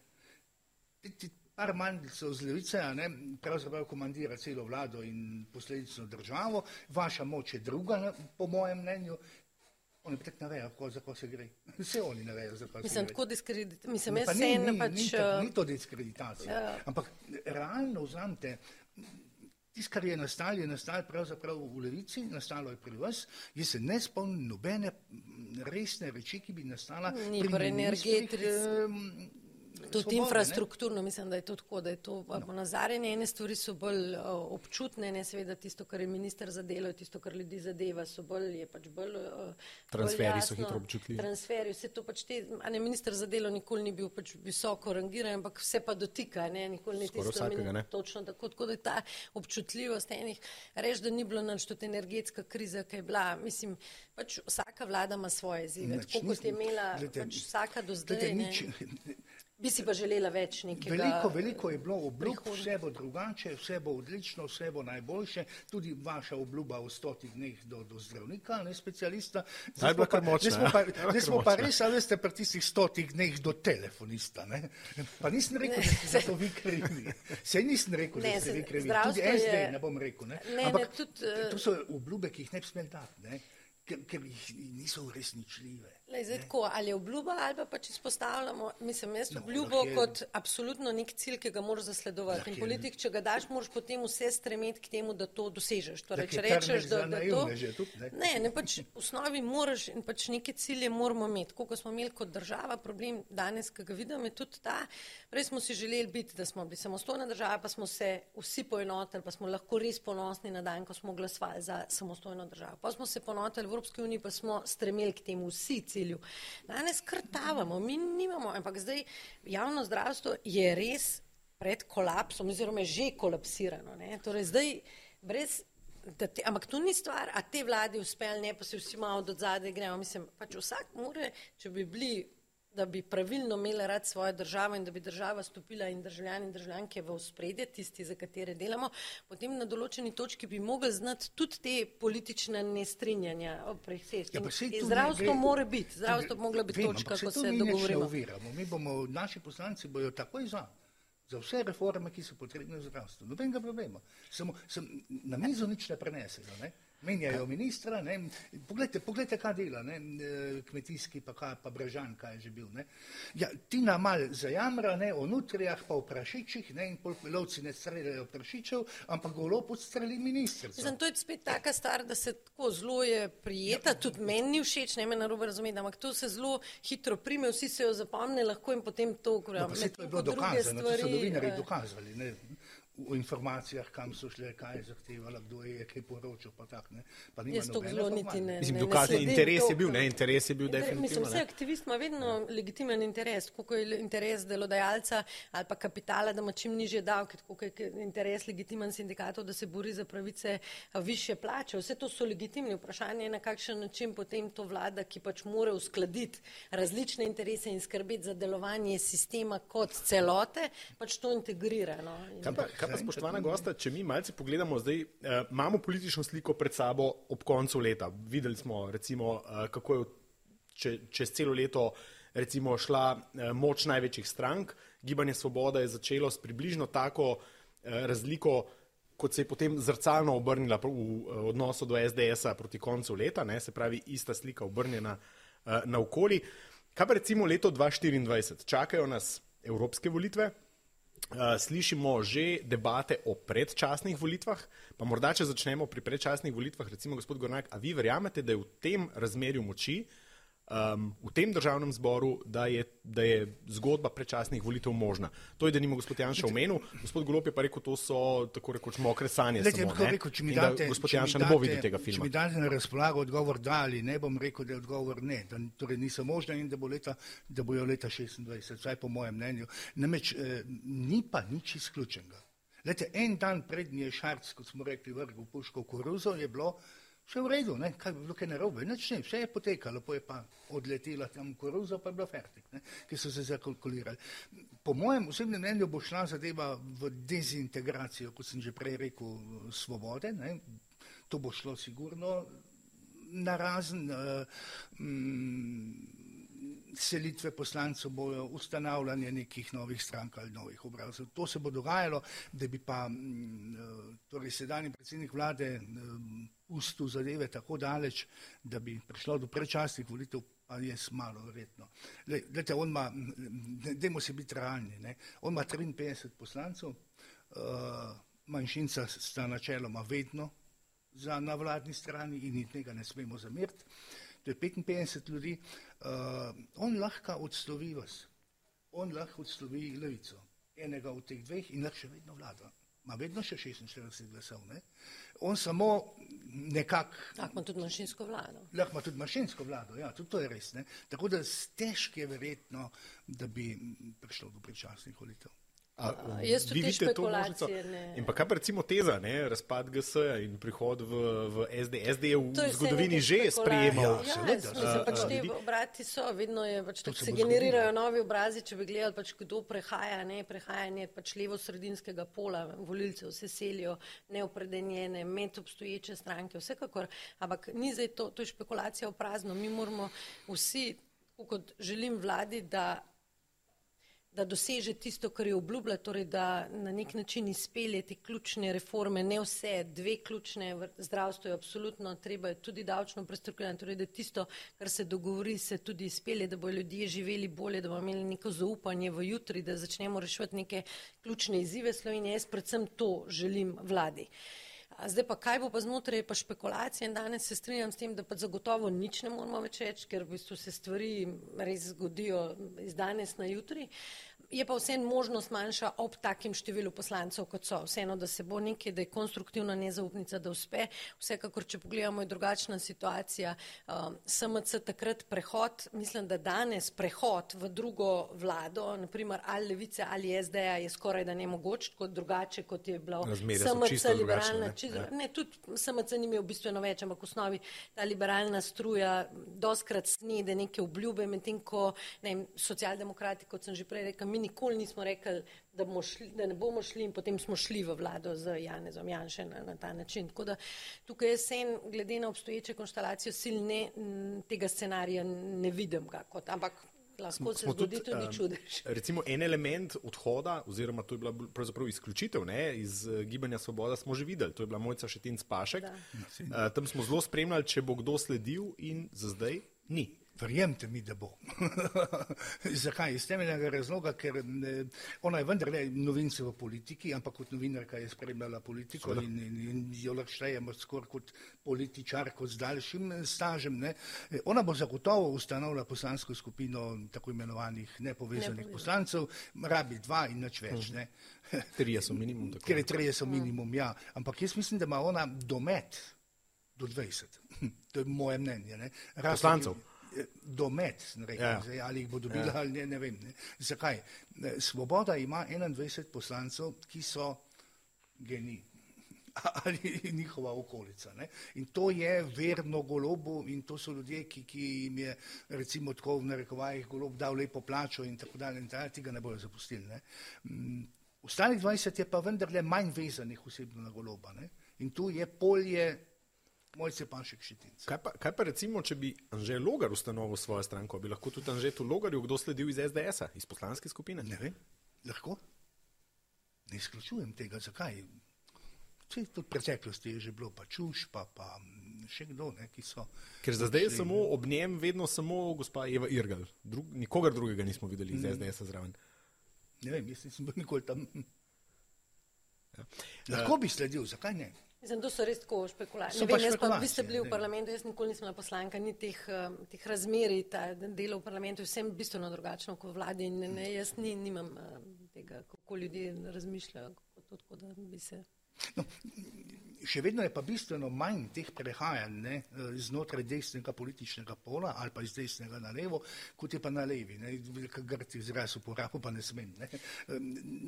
Par manjcev z levice, ne, pravzaprav komandira celo vlado in posledično državo, vaša moč je druga, po mojem mnenju. Oni tako ne vejo, za ko se gre. Vse oni ne vejo, za ko se mislim, gre. Tako diskredit... Mislim, ne, pa ni, ni, pač, ni, uh... ni to diskreditacija. Ja. Ampak realno vzamete, Tisto, kar je nastalo, je nastalo pravzaprav v Levici, nastalo je pri vas. Jaz se ne spomnim nobene resne reči, ki bi nastala Ni pri energetiki. Tudi svobode, infrastrukturno ne? mislim, da je to tako, da je to no. ponazarjanje. Ene stvari so bolj uh, občutne, ne seveda tisto, kar je minister za delo, tisto, kar ljudi zadeva, so bolj, je pač bolj. Uh, transferi bolj jasno, so hitro občutljivi. Transferi, vse to pač te, a ne minister za delo nikoli ni bil pač visoko rangiran, ampak vse pa dotika, ne, nikoli ni tisto, vsakega, ne. točno tako, tako da je ta občutljivost enih, reč, da ni bilo nič, tudi energetska kriza, ki je bila, mislim, pač vsaka vlada ima svoje izzive, tako kot je imela glede, pač vsaka do zdaj. Glede, nič, Bi si pa želela več nekaj. Veliko, veliko je bilo obljub, vse bo drugače, vse bo odlično, vse bo najboljše. Tudi vaša obljuba v stotih dneh do, do zdravnika, ne specialista. Zdaj smo pa, močna, smo pa, zdaj smo pa res, ali ste pri tistih stotih dneh do telefonista. Ne? Pa nisem rekel, ne. da ste to vi krivi. Sej nisem rekel, ne, da ste vi krivi. Tudi SD je... ne bom rekel. Ne? Ne, Ampak ne, tudi, uh... to so obljube, ki jih ne bi smel dati, ker, ker jih niso uresničljive. Lej, zdaj, tako, ali je obljuba, ali pa pač izpostavljamo, mislim, jaz no, obljubo je, kot absolutno nek cilj, ki ga moraš zasledovati. In politik, če ga daš, moraš potem vse stremeti k temu, da to dosežeš. Torej, če rečeš, da, da to. Tudi, ne, ne, ne pač v osnovi moraš in pač neke cilje moramo imeti. Koliko smo imeli kot država, problem danes, ki ga vidim, je tudi ta. Prej smo si želeli biti, da smo bili samostojna država, pa smo se vsi poenotili, pa smo lahko res ponosni na dan, ko smo glasovali za samostojno državo. Pa smo se poenotili v Evropski uniji, pa smo stremeli k temu vsi cilju. Danes krtavamo, mi nimamo, ampak zdaj javno zdravstvo je res pred kolapsom, oziroma je že kolapsirano. Torej zdaj, brez, te, ampak to ni stvar, a te vladi uspeli, ne pa se vsi malo do zadaj gremo. Mislim, pač vsak more, če bi bili da bi pravilno imeli rad svojo državo in da bi država stopila in državljani in državljanke v spredje, tisti, za katere delamo, potem na določeni točki bi mogli znati tudi te politične nestrinjanja vseh. Ja, zdravstvo ne, mora biti, zdravstvo bi mogla biti vem, točka, ko se dogovorimo. Mi bomo, naši poslanci bojo takoj za. Za vse reforme, ki so potrebne v zdravstvu. Nobenega problema. Samo sem na mizo nič ne prenesel. Menjajo ministra, ne, poglejte, poglejte, kaj dela, ne, eh, kmetijski pa, kaj, pa Brežan, kaj je že bil. Ne. Ja, ti na mal zajamra, ne, o nutrijah pa o prašičih, ne, in lovci ne streljajo prašičev, ampak golo podstreli ministr. Mislim, to je spet taka stvar, da se tako zelo je prijeta, ja. tudi meni všeč, ne me narobe razumeti, ampak to se zelo hitro prime, vsi se jo zapomne lahko in potem to, ko no, je bilo dokazano, to so novinari eh, dokazali. Ne v informacijah, kam so šle, kaj je zahtevala, kdo je kaj poročal. Pa tak, pa Jaz to zelo niti ne. Mislim, dokaz, ne interes to, je bil, ne, interes je bil definitivno. Mislim, vse aktivist ima vedno ja. legitimen interes, koliko je interes delodajalca ali pa kapitala, da ima čim nižje davke, koliko je interes legitimen sindikatov, da se bori za pravice više plače. Vse to so legitimni vprašanje, na kakšen način potem to vlada, ki pač mora uskladiti različne interese in skrbeti za delovanje sistema kot celote, pač to integrira. No. Kaj pa, kaj pa spoštovana gosta, če mi malce pogledamo zdaj, eh, imamo politično sliko pred sabo ob koncu leta. Videli smo, recimo, eh, kako je če, čez celo leto recimo, šla eh, moč največjih strank. Gibanje Svoboda je začelo s približno tako eh, razliko, kot se je potem zrcalno obrnila v, v odnosu do SDS-a proti koncu leta, ne, se pravi, ista slika obrnjena eh, na okoli. Kaj pa recimo leto 2024? Čakajo nas evropske volitve, Uh, slišimo že debate o predčasnih volitvah, pa morda, če začnemo pri predčasnih volitvah, recimo, gospod Gornak, a vi verjamete, da je v tem razmerju moči um, v tem državnem zboru, da je, da je zgodba predčasnih volitev možna. To je, da nima gospod Janša omenil, gospod Golop je pa rekel, to so tako rekoč mokre sanje. Lejte, samo, rekel, če mi date, gospod Janša ne bo videl tega filma. Če mi date na razpolago odgovor da ali ne, bom rekel, da je odgovor ne, da torej niso možne in da, bo leta, da bojo leta 26, vsaj po mojem mnenju. Namreč eh, ni pa nič izključenega. Lete, en dan prednji je Šarc, kot smo rekli, vrgel puško v koruzo, je bilo Vse v redu, ne? kaj bi bilo kaj narobe, nič ne, vse je potekalo, po je pa odletela tam koruza, pa je bilo fertik, ne? ki so se zakalkulirali. Po mojem osebnem mnenju bo šla zadeva v dezintegracijo, kot sem že prej rekel, svobode, ne? to bo šlo sigurno na razen uh, mm, selitve poslancev, bojo ustanavljanje nekih novih strank ali novih obrazov. To se bo dogajalo, da bi pa mm, eh, torej sedajni predsednik vlade eh, pustil zadeve tako daleč, da bi prišlo do prečasnih volitev, pa je malo verjetno. Glede, on ima, dajmo se biti realni, ne? on ima 53 poslancev, uh, manjšinca sta načeloma vedno za na vladni strani in tega ne smemo zamiriti to je 55 ljudi, uh, on lahko odslovi vas, on lahko odslovi levico, enega od teh dveh in lahko še vedno vlada. Ma vedno še 46 glasov, ne? On samo nekako. Lahko ima tudi manjšinsko vlado. Lahko ima tudi manjšinsko vlado, ja, tudi to je res, ne? Tako da težko je verjetno, da bi prišlo do predčasnih volitev. A, jaz tudi vidite to možnico. In pa kaj pa recimo teza, ne, razpad GS in prihod v, v SD. SD je v je zgodovini že sprejemal. Ja, mislim, pač te obrati so, vedno je, pač se generirajo novi obrazi, če bi gledali, pač kdo prehaja, ne, prehajanje pač levo-sredinskega pola, volilcev se selijo neopredenjene, med obstoječe stranke, vsekakor, ampak ni zdaj to, to je špekulacija v prazno. Mi moramo vsi, kot želim vladi, da da doseže tisto, kar je obljubila, torej da na nek način izpelje te ključne reforme, ne vse, dve ključne, zdravstvo je absolutno, treba je tudi davčno prestrukturirati, torej da tisto, kar se dogovori, se tudi izpelje, da bo ljudje živeli bolje, da bomo imeli neko zaupanje v jutri, da začnemo reševati neke ključne izzive Slovenije. Jaz predvsem to želim vladi. Zdaj pa kaj bo pa znotraj pa špekulacije in danes se strinjam s tem, da pa zagotovo nič ne moramo več reči, ker v bistvu se stvari res zgodijo iz danes na jutri. Je pa vseeno možnost manjša ob takem številu poslancev, kot so. Vseeno, da se bo nekaj, da je konstruktivna nezaupnica, da uspe. Vsekakor, če pogledamo, je drugačna situacija. Um, SMC takrat prehod, mislim, da danes prehod v drugo vlado, naprimer ali levice ali SD-a je skoraj da nemogoč, kot drugače, kot je bilo SMC liberalna. Čisto, ja. ne, tudi SMC ni imel bistveno več, ampak v osnovi ta liberalna struja doskrat snede neke obljube, medtem ko ne, socialdemokrati, kot sem že prej rekel, mi nikoli nismo rekli, da, šli, da ne bomo šli in potem smo šli v vlado z Janezom Janše na, na ta način. Tako da tukaj jaz sen, glede na obstoječe konštalacijo sil, ne, tega scenarija ne vidim ga kot, ampak lahko se zgodi tudi um, čudež. Recimo en element odhoda, oziroma to je bila pravzaprav izključitev ne, iz uh, Gibanja Svoboda, smo že videli. To je bila Mojca Šetin Spašek. Uh, tam smo zelo spremljali, če bo kdo sledil in za zdaj ni. Verjemite mi, da bo. Zakaj? Iz temeljnega razloga, ker ne, ona je vendarle novinca v politiki, ampak kot novinarka je spremljala politiko Sveda. in, in, in jo lahko štejemo skoraj kot političarko z daljšim stažem. Ne. Ona bo zagotovo ustanovila poslansko skupino tako imenovanih nepovezanih poslancev, rabi dva in nič več. Ne. Trije so minimum. Tako. Ker je trije so minimum, ja. Ampak jaz mislim, da ima ona domet do 20. To je moje mnenje. Ne. Poslancev. Razlog, domet, rekel, ja. zdaj, ali jih bo dobila ja. ali ne, ne vem. Ne. Zakaj? Svoboda ima 21 poslancev, ki so geni ali njihova okolica. Ne. In to je verno golobu in to so ljudje, ki, ki jim je recimo tako v narekovajih golob dal lepo plačo in tako dalje in tako tega ne bojo zapustili. Ne. Ostalih 20 je pa vendarle manj vezanih osebno na goloba. Ne. In tu je polje moj se pa še kšitinc. Kaj, kaj pa recimo, če bi Anže Logar ustanovil svojo stranko, bi lahko tudi Anže tu Logarju kdo sledil iz SDS-a, iz poslanske skupine? Ne vem, lahko. Ne izključujem tega, zakaj. Vse to v preteklosti je že bilo, pa čuš, pa, pa še kdo, ne, ki so. Ker za zdaj je samo ob njem vedno samo gospa Eva Irgal, Drug, nikogar drugega nismo videli iz SDS-a zraven. Ne vem, jaz nisem bil nikoli tam. Ja. Lahko bi sledil, zakaj ne? Mislim, to so res tako špekulacije. Vem, jaz pa, vi ste bili v parlamentu, jaz nikoli nisem bila poslanka, ni teh, teh razmerij, ta delo v parlamentu je vsem bistveno drugačno kot vladi in ne, jaz ni, nimam tega, kako ljudje razmišljajo, kako to, da bi se. No, še vedno je pa bistveno manj teh prehajanj ne, znotraj desnega političnega pola ali pa iz desnega na levo, kot je pa na levi. Kar grci izraz uporabo, pa ne smem. Ne.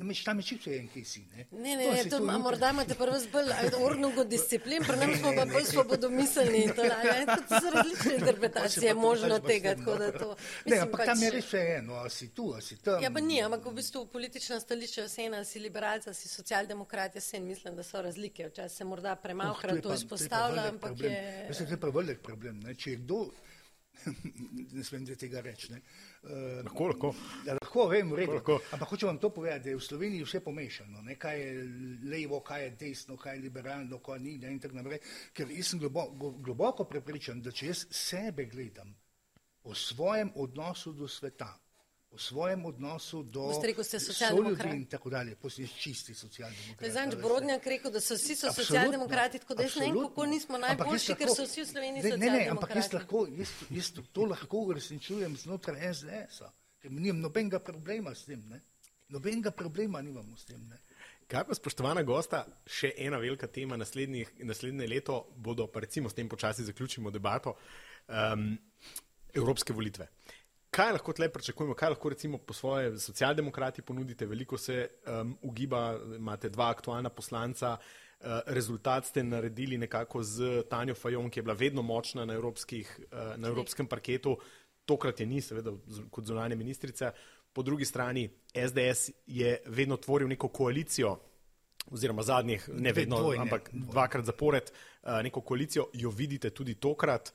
Namreč tam je čisto en kesi. Ne, ne, ne, ne to, to morda imate prvo zbolj ornugo disciplin, pri nam smo pa bolj svobodomiselni in to, ne, to so različne interpretacije možno tega. To, mislim, ne, ampak pač, tam je res še eno, a si tu, a si tam. Ja, pa ni, ampak v bistvu politična stališča vse ena, si liberalca, si socialdemokrat, jaz sem mislim, da so razlike. Včasih se morda premalkrat oh, to izpostavlja, ampak problem. je. Mislim, to je pa velik problem. Ne? Če je kdo, ne smem tega reči. Uh, lahko, lahko. Ja, lahko, vem, v redu. Lahko. Ampak hočem vam to povedati, da je v Sloveniji vse pomešano. Ne? Kaj je levo, kaj je desno, kaj je liberalno, kaj ni. Ne? In tako naprej. Ker jaz sem globoko, globoko prepričan, da če jaz sebe gledam o svojem odnosu do sveta, v svojem odnosu do ljudi in tako dalje, posebej čisti socialdemokrati. Zdaj, Brodnjak rekel, da so vsi so socialdemokrati, tako da jaz ne vem, kako nismo najboljši, ker so vsi v Sloveniji socialdemokrati. Ne, ne, ampak jaz, lahko, jaz, jaz to lahko uresničujem znotraj SDS-a, ker nimam nobenega problema s tem. Ne? Nobenega problema nimamo s tem. Ne? Kaj pa, spoštovana gosta, še ena velika tema naslednje leto, bodo pa recimo s tem počasi zaključimo debato, um, evropske volitve. Kaj lahko tle pričakujemo, kaj lahko recimo po svoje socialdemokrati ponudite? Veliko se um, ugiba, imate dva aktualna poslanca, uh, rezultat ste naredili nekako z Tanjo Fajon, ki je bila vedno močna na, uh, na evropskem parketu, tokrat je ni, seveda kot zunanje ministrice. Po drugi strani SDS je vedno tvoril neko koalicijo, oziroma zadnjih, ne vedno, dvojne, ampak dvojne. dvakrat zapored, uh, neko koalicijo, jo vidite tudi tokrat.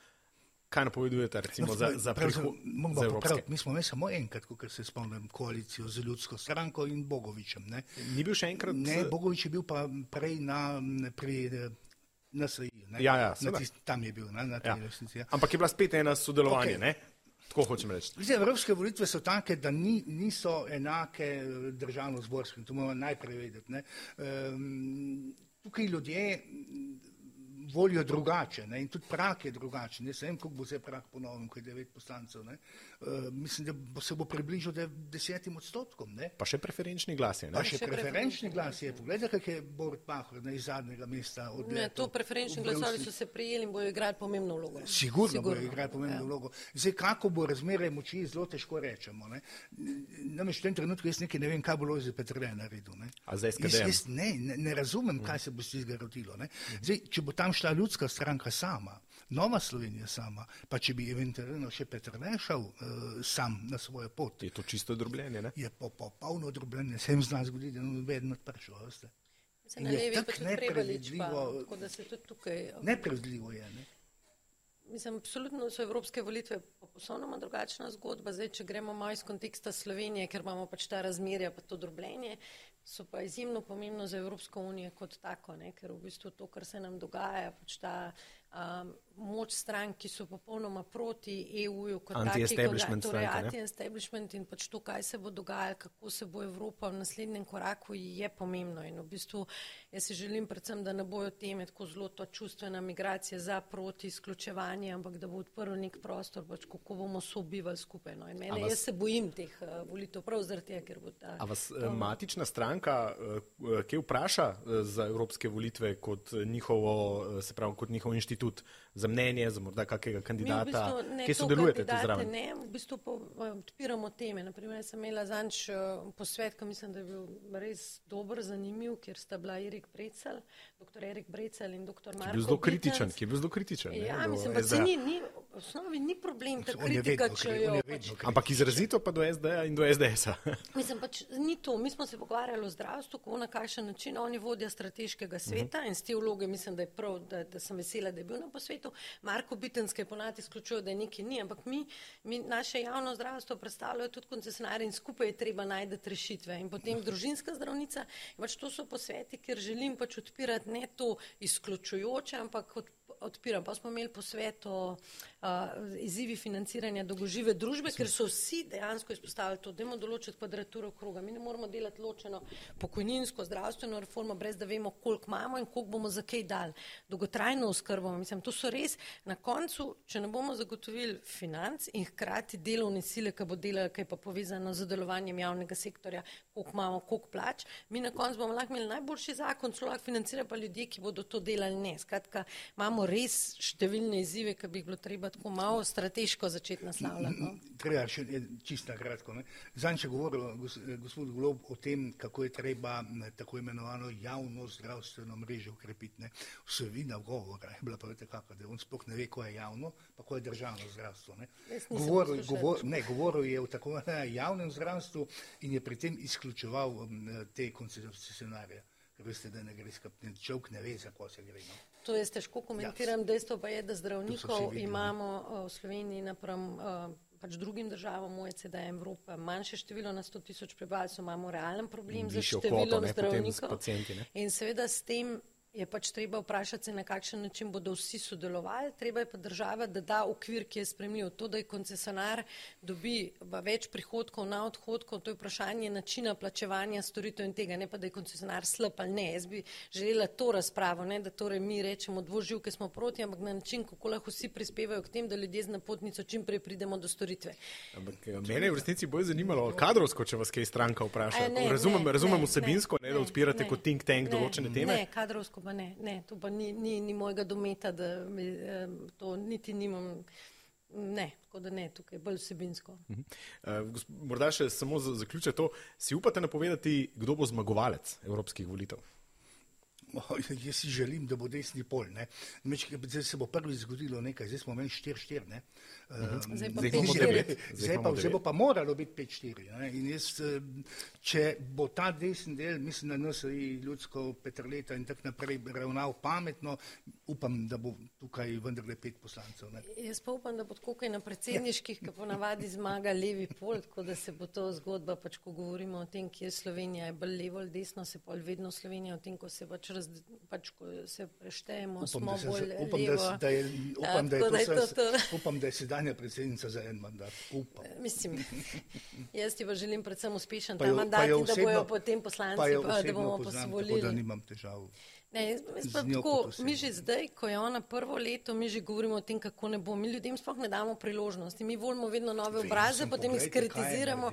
Kaj napovedujete, recimo, no, za, za prihodnost? Mi smo imeli samo enkrat, ko se spomnim, koalicijo z ljudsko stranko in Bogovičem. Ne? Ni bil še enkrat? Ne, Bogovič je bil pa prej na, pri NSI. Ja, ja, tist, tam je bil, na, na ja. resnici. Ja. Ampak je bila spet ena sodelovanje, okay. ne? Tako hočem reči. Zdaj, evropske volitve so take, da ni, niso enake državno-zborskim, to moramo najprej vedeti. Um, tukaj ljudje volijo drugače ne? in tudi prak je drugačen. Jaz vem, kako bo se prak ponovil, ko je devet poslancev. Uh, mislim, da bo se bo približal desetim odstotkom. Ne? Pa še preferenčni glas je. Pa še, še preferenčni glas je. Poglejte, kak je Borut Pahor na iz zadnjega mesta. Ne, to preferenčni glasovi so se prijeli in bojo igrali pomembno vlogo. Sigurno, Sigurno. bojo igrali pomembno ja. vlogo. Zdaj, kako bo razmerje moči, zelo težko rečemo. Namreč v tem trenutku jaz nekaj ne vem, kaj bo Lojze Petrle naredil. Ne? A zdaj jaz, jaz ne, ne, ne razumem, kaj se bo s tega rodilo. Zdaj, če bo tam šla ljudska stranka sama, Nova Slovenija sama, pa če bi eventualno še Petr Lešal uh, sam na svojo pot. Je to čisto drobljenje, ne? Je pa popolno drobljenje, se jim zna zgoditi, da ne vedno odpršo, veste. Je tako nepredvidljivo. Tukaj, nepredvidljivo je, ne? mislim, absolutno so evropske volitve poslovno drugačna zgodba. Zdaj, če gremo malo iz konteksta Slovenije, ker imamo pač ta razmerja, pa to drobljenje, so pa izjemno pomembno za Evropsko unijo kot tako, ne? ker v bistvu to, kar se nam dogaja, pač ta um, moč strank, ki so popolnoma proti EU-ju kot anti-establishment torej anti-establishment in pač to, kaj se bo dogajalo, kako se bo Evropa v naslednjem koraku, je pomembno. In v bistvu jaz si želim predvsem, da ne bojo teme tako zelo to čustvena migracija za proti izključevanje, ampak da bo odprl nek prostor, pač kako bomo sobivali skupaj. No. In mene, vas, jaz se bojim teh uh, volitev prav zaradi tega, ker bo ta. A vas uh, matična stranka, uh, kje vpraša uh, za evropske volitve kot njihovo, se pravi, kot njihov inštitut? Za mnenje, za morda kakega kandidata, v bistvu ki sodelujete tu zraven? Ne, v bistvu po, odpiramo teme. Naprimer, sem imela zanč eh, posvet, ki mislim, da je bil res dober, zanimiv, kjer sta bila Erik Brecel, dr. Erik Brecel in dr. Marko. Ki je bil zelo kritičen, ki je bil zelo kritičen. Ja, ne, mislim, pa se ni, ni, v osnovi ni problem ta kritika, vedno, če jo. Pač, ampak izrazito pa do SD-ja in do SDS-a. mislim, pač ni to. Mi smo se pogovarjali o zdravstvu, kako na kakšen način oni vodja strateškega sveta uh -huh. in z te vloge mislim, da je prav, da, da sem vesela, da je bil na posvetu svetu. Marko Bitenske ponati izključuje, da nekaj ni, ampak mi, mi naše javno zdravstvo predstavljajo tudi koncesionarje in skupaj je treba najti rešitve. In potem družinska zdravnica, pač to so posveti, ker želim pač odpirati ne to izključujoče, ampak odpirati odpiram. Pa smo imeli posvet o uh, izzivi financiranja dolgožive družbe, ker so vsi dejansko izpostavili to, da imamo določiti kvadraturo kroga. Mi ne moramo delati ločeno pokojninsko, zdravstveno reformo, brez da vemo, koliko imamo in koliko bomo za kaj dali. Dolgotrajno oskrbo, mislim, to so res na koncu, če ne bomo zagotovili financ in hkrati delovne sile, ki bo delala, kaj pa povezano z delovanjem javnega sektorja, koliko imamo, koliko plač, mi na koncu bomo lahko imeli najboljši zakon, celo lahko financira pa ljudje, ki bodo to delali ne. Skratka, imamo res številne izzive, ki bi jih bilo treba tako malo strateško začeti naslavljati. No? Treba še čisto kratko. Zanj je govoril gospod Glob o tem, kako je treba tako imenovano javno zdravstveno mrežo ukrepiti. Vsebina govora je bila pa taka, da on sploh ne ve, ko je javno, pa ko je državno zdravstvo. Govoril, govor, ne, govoril je o tako javnem zdravstvu in je pri tem izključeval te koncesionarje. Veste, da ne gre skupaj, človek ne ve, za ko se gre. No? To jaz težko komentiram, ja. dejstvo pa je, da zdravnikov imamo uh, v Sloveniji naprem uh, pač drugim državam OECD Evropa manjše število na 100 tisoč prebivalcev, imamo realen problem za številom zdravnikov. In seveda s tem je pač treba vprašati, na kakšen način bodo vsi sodelovali. Treba je pa država, da da okvir, ki je spremljiv. To, da je koncesionar dobi več prihodkov na odhodkov, to je vprašanje načina plačevanja storitev in tega, ne pa da je koncesionar slab ali ne. Jaz bi želela to razpravo, ne da torej mi rečemo dvoživke smo proti, ampak na način, kako lahko vsi prispevajo k tem, da ljudje z napotnico čim prej pridemo do storitve. Ampak eh, mene je v resnici bolj zanimalo kadrovsko, če vas kaj stranka vpraša. Ne, razumem, ne, razumem ne, vsebinsko, ne, ne, da odpirate ne, kot think tank ne, določene teme. Ne, kadrovsko pa ne, ne, to pa ni, ni, ni mojega dometa, da eh, to niti nimam. Ne, tako da ne, tukaj je bolj vsebinsko. Uh -huh. uh, morda še samo za zaključek to, si upate napovedati, kdo bo zmagovalec evropskih volitev? Jaz si želim, da bo desni pol. Meč, zdaj se bo prvi zgodilo nekaj, zdaj smo imeli 4-4. Um, zdaj pa zdaj devet. Zdaj pa, zdaj pa moralo biti 5-4. In jaz, če bo ta desni del, mislim, da nas je ljudsko petrleta in tako naprej ravnal pametno, upam, da bo tukaj vendarle pet poslancev. Ne? Jaz pa upam, da bo tako kaj na predsedniških, ki ponavadi zmaga levi pol, tako da se bo to zgodba, pač ko govorimo o tem, kje je Slovenija, je bolj levo ali desno, se pa vedno Slovenija o tem, ko se pač raz, pač, ko se preštejemo, upam, smo se, bolj upam, levo. Da, da je, upam, da je, da je to, to, to. upam, da je sedanja predsednica za en mandat. Upam. Mislim, jaz ti pa želim predvsem uspešen ta mandat in da bojo potem poslanci, pa, da bomo posvolili. Da nimam težav. Ne, tako, mi že zdaj, ko je ona prvo leto, mi že govorimo o tem, kako ne bo. Mi ljudem sploh ne damo priložnosti. Mi volimo vedno nove obraze, potem jih skritiziramo.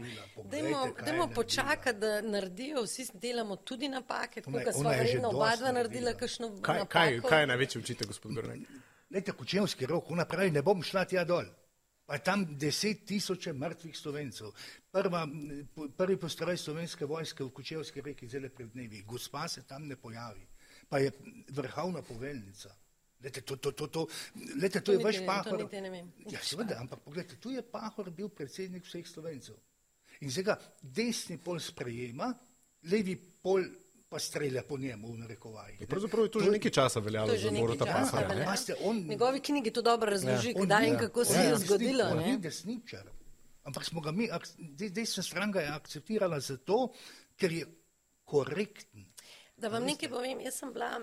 Dajmo počakati, da naredijo, vsi delamo tudi napake, tako da smo verjetno oba dva naredila kakšno napako. Kaj, kaj je največji učitelj, gospod Grnek? Lejte, Kučevski rok, ona pravi, ne bom šla tja dol. Pa je tam deset tisoče mrtvih slovencev. Prva, prvi postroj slovenske vojske v Kučevski reki zelo pred dnevi. Gospa se tam ne pojavi pa je vrhovna poveljnica. Lete, to, to, to, to, lete, to, to je vaš pahor. Ja, seveda, ampak pogledajte, tu je pahor bil predsednik vseh slovencev. In zdaj ga desni pol sprejema, levi pol pa strelja po njemu v narekovajih. ne. Pravzaprav je to že nekaj časa veljalo To je že za časa Pahorja. veljalo. ne? Paste, on- njegovi knjigi to dobro razloži, On kdaj in kako se je zgodilo. On ne. ni desničar. Ampak smo ga mi, desna stran ga je akceptirala zato, ker je korekten. Da vam nekaj povem, jaz sem bila,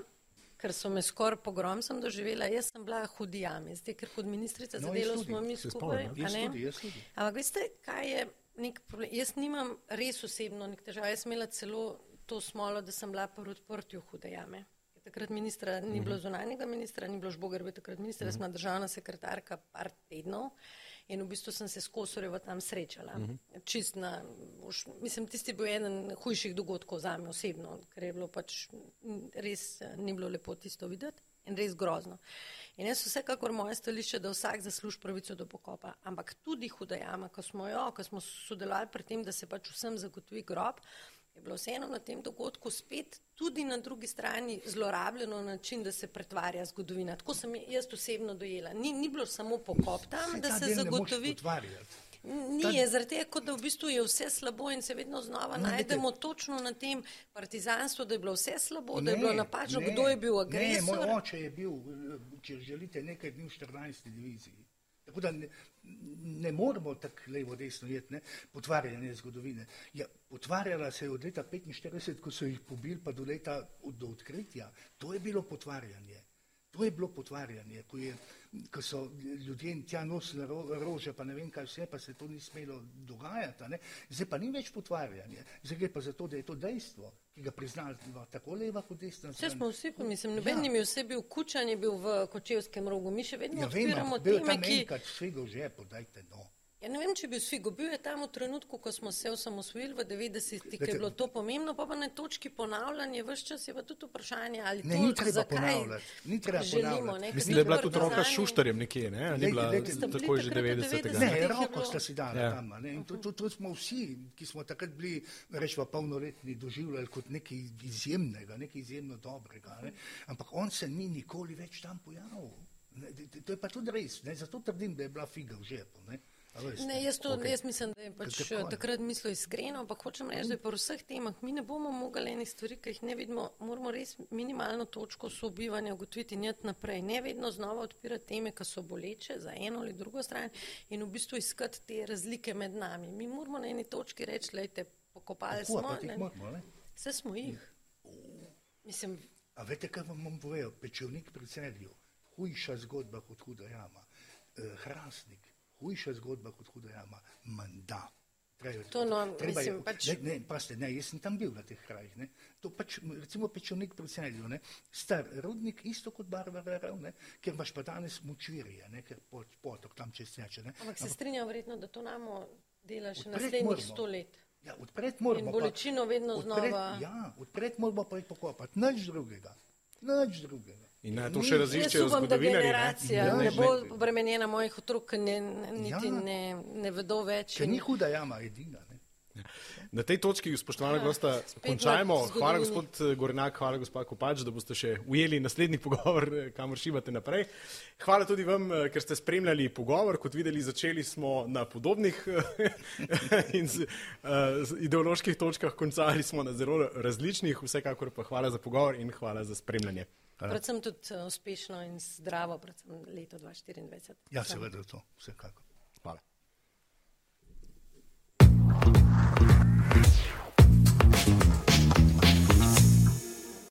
ker so me skoraj pogrom sem doživela, jaz sem bila hudi jami, zdaj ker kot ministrica za No, jaz delo smo mi skupaj. Ampak veste, kaj je nek problem? Jaz nimam res osebno nek težav, jaz sem imela celo to smolo, da sem bila pri odprtju hude jame. Takrat ministra ni bilo zunanjega ministra, ni bilo Žbogarbe takrat ministra, jaz sem bila državna sekretarka par tednov in v bistvu sem se s Kosorjevo tam srečala. Čist na, už, mislim, tisti je bil eden hujših dogodkov za me osebno, ker je bilo pač res eh, ni bilo lepo tisto videti in res grozno. In jaz vsekakor moje stališče, da vsak zasluži pravico do pokopa, ampak tudi hudajama, ko smo jo, ko smo sodelovali pri tem, da se pač vsem zagotovi grob, je bilo vseeno na tem dogodku spet tudi na drugi strani zlorabljeno na način, da se pretvarja zgodovina. Tako sem jaz osebno dojela. Ni, ni bilo samo pokop tam, Saj da se ne zagotovi. Ni, je zaradi tega, kot da v bistvu je vse slabo in se vedno znova No, najdemo točno na tem partizanstvu, da je bilo vse slabo, da je Ne, bilo napačno, ne, kdo je bil Ne, agresor. moj oče je bil, eh, če želite, nekaj dni v 14. diviziji. Tako da ne, ne moramo tako levo desno jeti, ne, potvarjanje zgodovine. Ja, potvarjala se je od leta 45, ko so jih pobili, pa do leta od, do odkritja. To je bilo potvarjanje. To je bilo potvarjanje, ko, je, ko so ljudje tja nosili ro, rože, pa ne vem kaj vse, pa se to ni smelo dogajati. Ne? Zdaj pa ni več potvarjanje, zdaj gre pa za to, da je to dejstvo, ki ga priznava tako leva kot desna Vse smo vsi, pa mislim, noben Ja. ni bil, vse bil kučan, je bil v kočevskem rogu. Mi še vedno Ja, vem, odpiramo ampak bil je teme, tam ki. enkrat svega v žepu, dajte no. Ja, ne vem, če bi vsi go. Bil je tam v trenutku, ko smo se osamosvojili v 90-ih, ki je bilo to pomembno, pa pa na točki ponavljanja, vse čas je pa tudi vprašanje, ali Ne, to, ni treba ponavljati, ni treba želimo. ponavljati. Ne, Mislim, da je bila tudi roka s Šuštarjem nekje, ne? Ni bila takoj že takrat v 90. Ne, roko sta si dala Ja. tam. a Ne? In to, to, to smo vsi, ki smo takrat bili, rečemo, polnoletni, doživljali kot nekaj izjemnega, nekaj izjemno dobrega. Ne? Ampak on se ni nikoli več tam pojavil. Ne, To je pa tudi res, ne? zato trdim, da je bila figa v žepu. Ne? Veste? Ne, jaz, to, okay. jaz mislim, da je pač. Kako takrat mislil iskreno, ampak hočem reči, da je pri vseh temah mi ne bomo mogli enih stvari, ki jih ne vidimo, moramo res minimalno točko sobivanja ugotoviti in jet naprej. Ne vedno znova odpirati teme, ki so boleče za eno ali drugo stran in v bistvu iskati te razlike med nami. Mi moramo na eni točki reči, lejte, pokopali Tako, smo. ne, moramo, ne? Vse smo jih. Mislim, A veste, kaj vam bom povedal? Pečevnik pri celju, hujša zgodba kot huda jama. Eh, Hrastnik, hujša zgodba kot huda jama. Manda. Treba, To no, treba je, mislim, pač- ne, ne, paste, ne, jaz sem tam bil na teh krajih. Ne. To pač, recimo pečevnik pri celju, ne. star rudnik, isto kot Barbara, ne, ker imaš pa danes mučvirje, ne, ker pot, potok tam čez teče. ne. ampak se strinjam verjetno, da to namo dela še naslednjih sto let. Ja, odpreti moramo. In pa- bolečino vedno odpreti- znova. Ja, odpreti moramo pa jih pokopati, nič drugega. Nič drugega. In naj to še raziščejo zgodovinarji. ne. generacija Ja, ne, ne ne. bo obremenjena mojih otrok, ne, niti Ja. ne, ne vedo več. Ker in- ni huda jama edina. Ne. Na tej točki, spoštovana Ja, gosta, končajmo. Hvala, gospod eh, Gornjak, hvala, gospod Kopač, da boste še ujeli naslednji pogovor, eh, kamor šibate naprej. Hvala tudi vam, eh, ker ste spremljali pogovor. Kot videli, začeli smo na podobnih in z, uh, z ideoloških točkah, končali smo na zelo različnih. Vsekakor pa hvala za pogovor in hvala za spremljanje. Predvsem tudi uh, uspešno in zdravo, predvsem leto 2024. Ja, seveda to, vsekakor. Hvala.